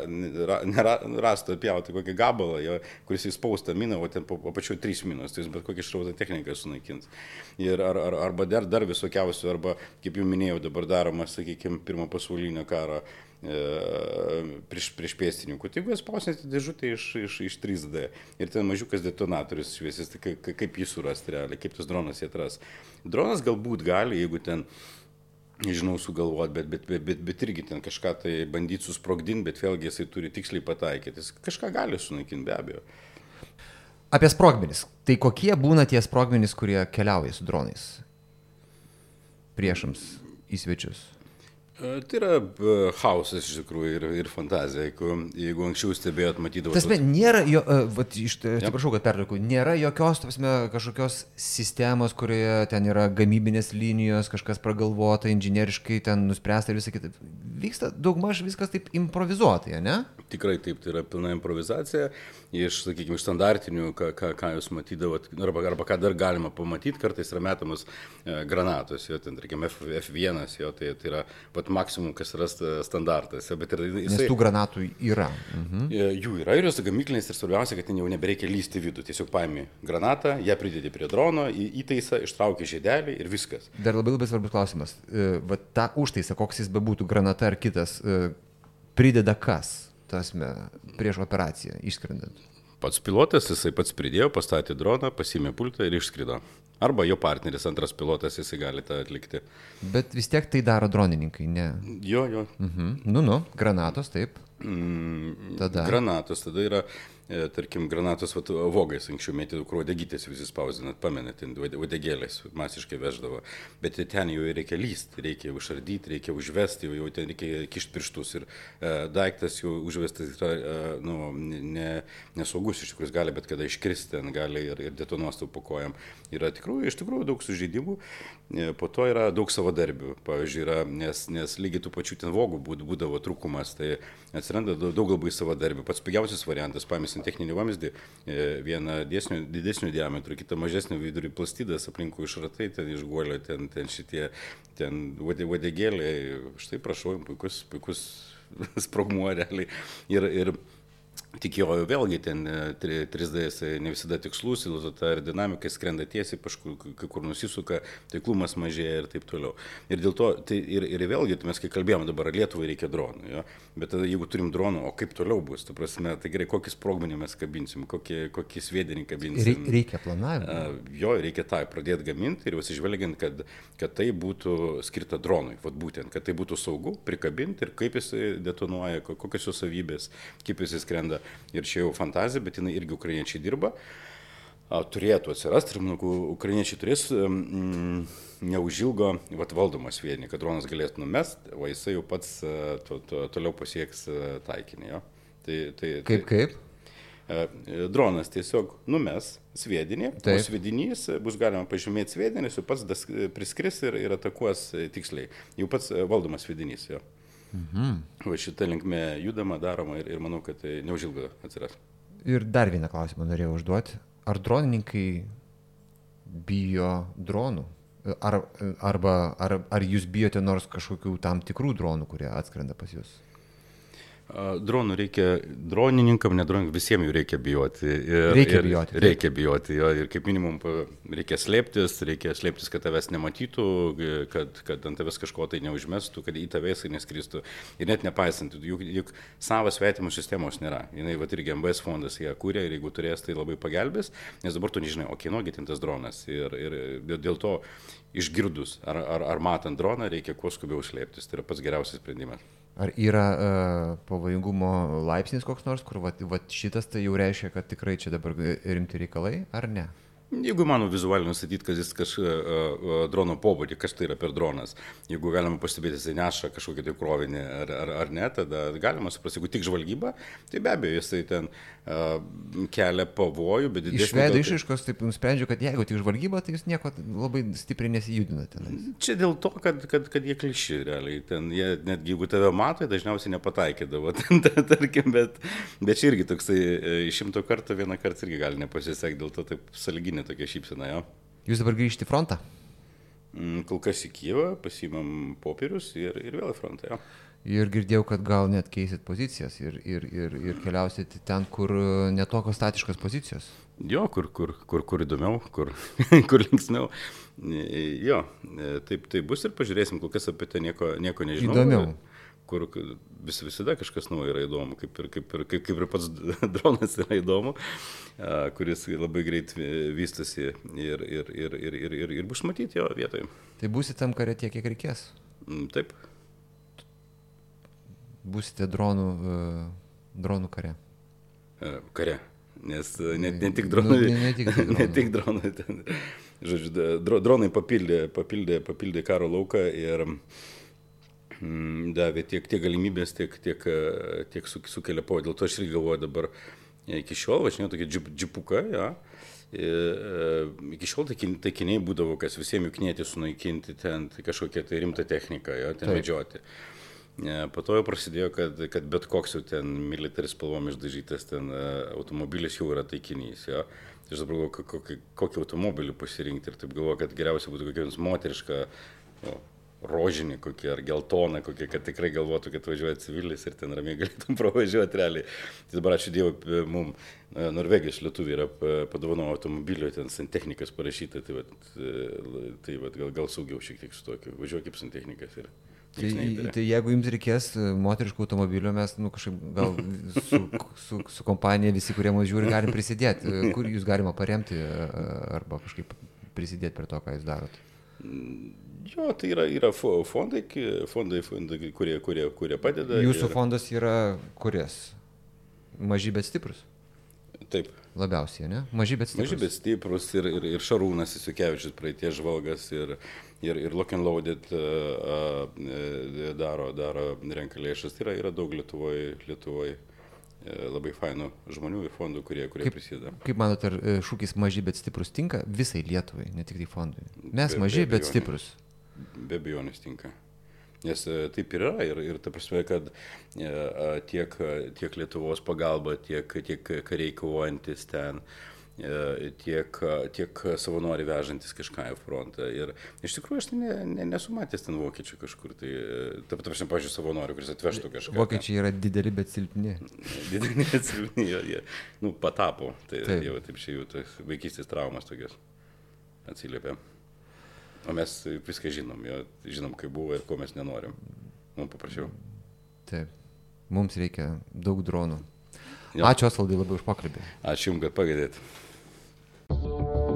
ra, ra, rastą pjauti kokį gabalą, jo, kuris įspausta miną, o ten apačiu trys minos, tai jis bet kokį šrautą techniką sunaikins. Ir ar, ar, arba dar, dar visokiausių, arba, kaip jau minėjau, dabar daroma, sakykime, pirmo pasaulinio karo E, prieš, prieš pėstininkų. Tai jeigu jūs spausite dėžutę iš, iš, iš 3D ir ten mažiukas detonatorius šviesis, tai kaip, kaip jį surasti realiai, kaip tas dronas jį atras. Dronas galbūt gali, jeigu ten nežinau, sugalvoti, bet, bet, bet, bet, bet irgi ten kažką tai bandyti susprogdinti, bet vėlgi jisai turi tiksliai pataikyti. Jis kažką gali sunaikinti be abejo. Apie sprogmenis. Tai kokie būna tie sprogmenys, kurie keliauja su dronais priešams į svečius? E, tai yra e, chaosas iš tikrųjų ir, ir fantazija. Jeigu, jeigu anksčiau stebėjot, matydavote. Tas, nėra, jo, e, vat, iš, atsiprašau, kad pertraukiu, nėra jokios, tasme, kažkokios sistemos, kurioje ten yra gamybinės linijos, kažkas pragalvota, inžinieriškai ten nuspręsta ir visą kitą. Vyksta daugmaž viskas taip improvizuotai, ne? Tikrai taip, tai yra pilna improvizacija iš, sakykime, iš standartinių, ką, ką, ką jūs matydavot, arba, arba ką dar galima pamatyti, kartais yra metamos e, granatos, jo, ten, tarkim, F, F1, jo, tai, tai yra pat maksimum, kas yra standartas. Jo, bet ir, jisai, Nes tų granatų yra. Mhm. E, jų yra ir jos gamyklinės ir svarbiausia, kad ten jau nebereikia lysti vidų, tiesiog paimi granatą, ją pridedi prie drono, įtaisą, ištrauki žiedelį ir viskas. Dar labai labai svarbus klausimas. E, va, ta užtaisa, koks jis bebūtų, granata ar kitas, prideda kas? Tasme, prieš operaciją išskrendant? Pats pilotas, jisai pats pridėjo, pastatė droną, pasimė pultą ir išskrido. Arba jo partneris, antras pilotas, jisai gali tą atlikti. Bet vis tiek tai daro dronininkai, ne? Jo, jo. Mhm. Nu, nu, granatos, taip. Mm, tada. Granatos, tada yra tarkim, granatos vat, vogais anksčiau mėtydavo, kur odegytės visi spausdinat, pamenat, odegėlės masiškai veždavo. Bet ten jau reikia lysti, reikia užardyti, reikia užvesti, jau ten reikia kišti pirštus. Ir e, daiktas jau užvestas yra e, nu, ne, nesaugus, iš tikrųjų gali bet kada iškristi, gali ir, ir detonuos tau po kojam. Yra tikrųjų, iš tikrųjų daug sužeidimų, e, po to yra daug savadarbių. Pavyzdžiui, yra, nes, nes lygiai tų pačių ten vogų būdavo trūkumas, tai atsiranda daug labai savadarbių. Pats pigiausias variantas, pamis paimsim techninį vamzdį, e, vieną dėsnių, didesnių diametrų, kitą mažesnį vidurį plastydas, aplinkui išratai, ten išguolio, ten, ten šitie, ten vadegėliai, štai prašau, puikus, puikus sprogmuo realiai. Ir, ir Tik jo vėlgi ten 3D e, ne visada tikslus, ta aerodinamika skrenda tiesiai, kažkur kai kur nusisuka, taiklumas mažėja ir taip toliau. Ir dėl to, tai ir, ir vėlgi, tai mes kai kalbėjome dabar, Lietuvai reikia dronų, jo? bet tada jeigu turim dronų, o kaip toliau bus, ta prasme, tai gerai, kokį sprogmenį mes kabinsim, kokį, kokį sviedinį kabinsim. Reikia planavimo. Jo, reikia tą pradėti gaminti ir pasižvelgiant, kad, kad tai būtų skirta dronui, vat būtent, kad tai būtų saugu, prikabinti ir kaip jis detonuoja, kokios jo savybės, kaip jis skrenda ir čia jau fantazija, bet jinai irgi ukrainiečiai dirba, turėtų atsirasti ir manau, ukrainiečiai turės mm, neužilgo vat, valdomas vienį, kad dronas galėtų numest, o jisai jau pats to, to, toliau pasieks taikinį. Jo. Tai, tai, kaip tai, kaip? Dronas tiesiog numes sviedinį, Taip. o sviedinys bus galima pažymėti sviedinį, jis pats priskris ir, ir atakuos tiksliai. Jau pats valdomas sviedinys jo. Mhm. Va šitą linkmę judama, daroma ir, ir manau, kad tai neužilgo atsiras. Ir dar vieną klausimą norėjau užduoti. Ar dronininkai bijo dronų? Ar, arba ar, ar jūs bijote nors kažkokių tam tikrų dronų, kurie atskrenda pas jūs? Dronų reikia, dronininkam, nedronininkam, visiems jų reikia bijoti. Ir, reikia ir, bijoti. Reikia bijoti, jo, ir kaip minimum reikia slėptis, reikia slėptis, kad tavęs nematytų, kad, kad ant tavęs kažko tai neužmestų, kad į tavęs neskristų. Ir net nepaisant, juk, juk savas svetimų sistemos nėra. Jis va irgi MBS fondas ją kūrė ir jeigu turės, tai labai pagelbės, nes dabar tu nežinai, o kieno gitintas dronas. Ir, ir dėl to išgirdus ar, ar, ar matant droną reikia kuo skubiau slėptis. Tai yra pats geriausias sprendimas. Ar yra uh, pavojingumo laipsnis koks nors, kur vat, vat šitas tai jau reiškia, kad tikrai čia dabar rimti reikalai, ar ne? Jeigu mano vizualiai nustatyti, kad jis kažką uh, uh, drono pobūdį, kas tai yra per dronas, jeigu galima pastebėti, jis neša kažkokį tai krovinį ar, ar, ar ne, tada galima suprasti, jeigu tik žvalgyba, tai be abejo jisai ten kelia pavojų, bet didesnį. Iš veido išaiškos taip nusprendžiu, kad jeigu tik žvalgyba, tai jūs nieko labai stipriai nesijudina ten. Čia dėl to, kad, kad, kad jie kliši realiai, ten jie netgi jeigu tave mato, dažniausiai nepataikydavo, tarkim, bet, bet čia irgi toksai e, šimto kartų vieną kartą irgi gali nepasisekti, dėl to taip saliginė tokia šypsena, jo. Jūs dabar grįžti į frontą? Mm, kol kas į Kyivą, pasimam popierius ir, ir vėl į frontą, jo. Ir girdėjau, kad gal net keisit pozicijas ir, ir, ir, ir keliausit ten, kur netokios statiškos pozicijos. Jo, kur, kur, kur, kur įdomiau, kur, kur linksmiau. Jo, taip, taip bus ir pažiūrėsim, kol kas apie tai nieko, nieko nežinau. Įdomiau. Kur vis, visada kažkas naujo yra įdomu, kaip ir, kaip, ir, kaip, kaip ir pats dronas yra įdomu, kuris labai greit vystosi ir, ir, ir, ir, ir, ir, ir bus matyti jo vietoje. Tai būsite tam kare tiek, kiek reikės? Mm, taip. Būsite dronų, dronų kare. Kare. Nes ne, ne tik dronai. Nu, ne, ne tik dronai. ne tik dronai ten, žodžiu, dronai papildė, papildė, papildė karo lauką ir mm, davė tiek, tiek galimybės, tiek, tiek, e, tiek su, sukelia pavojų. Dėl to aš irgi galvoju dabar iki šiol, važinėjau tokia džip, džipuka, ja. E, iki šiol taikiniai būdavo, kas visiems juknėti, sunaikinti ten tai kažkokią tai rimtą techniką, ja, ten Taip. Medžioti. Po to jau prasidėjo, kad, kad bet koks jau ten militaris spalvom išdažytas ten automobilis jau yra taikinys. Tai aš dabar galvoju, kokį, kokį automobilį pasirinkti ir taip galvoju, kad geriausia būtų kokia nors moteriška nu, rožinį kokį ar geltoną kokį, kad tikrai galvotų, kad važiuoja civilis ir ten ramiai galėtum pravažiuoti realiai. Tai dabar ačiū Dievui, mums Norvegijos lietuviai yra padovanoję automobilio, ten santechnikas parašyta, tai, vat, tai vat, gal, gal saugiau šiek tiek su tokiu, važiuoju kaip santechnikas. Ir... Tai, tai jeigu jums reikės moteriškų automobilio, mes nu, kažkaip gal su, su, su kompanija visi, kurie mūsų žiūri, galim prisidėti. Kur jūs galima paremti arba kažkaip prisidėti prie to, ką jūs darote? Jo, tai yra, yra fondai, fondai, fondai kurie, kurie, kurie padeda. Jūsų ir... fondas yra kuris? Maži bet stiprus? Taip. Labiausiai, ne? Maži bet stiprus. Maži bet stiprus ir, ir, ir Šarūnas Įsiukevičius, praeitie žvalgas ir, ir, ir Lock and Loaded uh, uh, daro, daro renka lėšas. Tai yra, yra daug Lietuvoje. Lietuvoje labai fainų žmonių ir fondų, kurie, kurie kaip, prisideda. Kaip manote, ar šūkis maži bet stiprus tinka visai Lietuvai, ne tik tai fondui? Mes be, maži be bet stiprus be abejonės tinka. Nes e, taip ir yra ir, ir ta prasme, kad e, tiek, tiek Lietuvos pagalba, tiek, tiek kariai kovojantis ten, e, tiek, tiek savanori vežantis kažką į frontą. Ir iš tikrųjų aš tai ne, ne, nesu matęs ten vokiečių kažkur. Tai, taip, taip, aš pažiūrėjau savanorių, kuris atvežtų kažką. Vokiečiai yra dideli, bet silpni. dideli, bet silpni, jie, jie nu, patapo. Tai taip. jau taip čia jų vaikystės traumas tokias atsiliepia. O mes viską žinom, jo, žinom, kaip buvo ir ko mes nenorim. Mums paprašiau. Taip, mums reikia daug dronų. Jo. Ačiū Osvaldai labai už pokalbį. Ačiū Jums, kad pagėdėt. thank you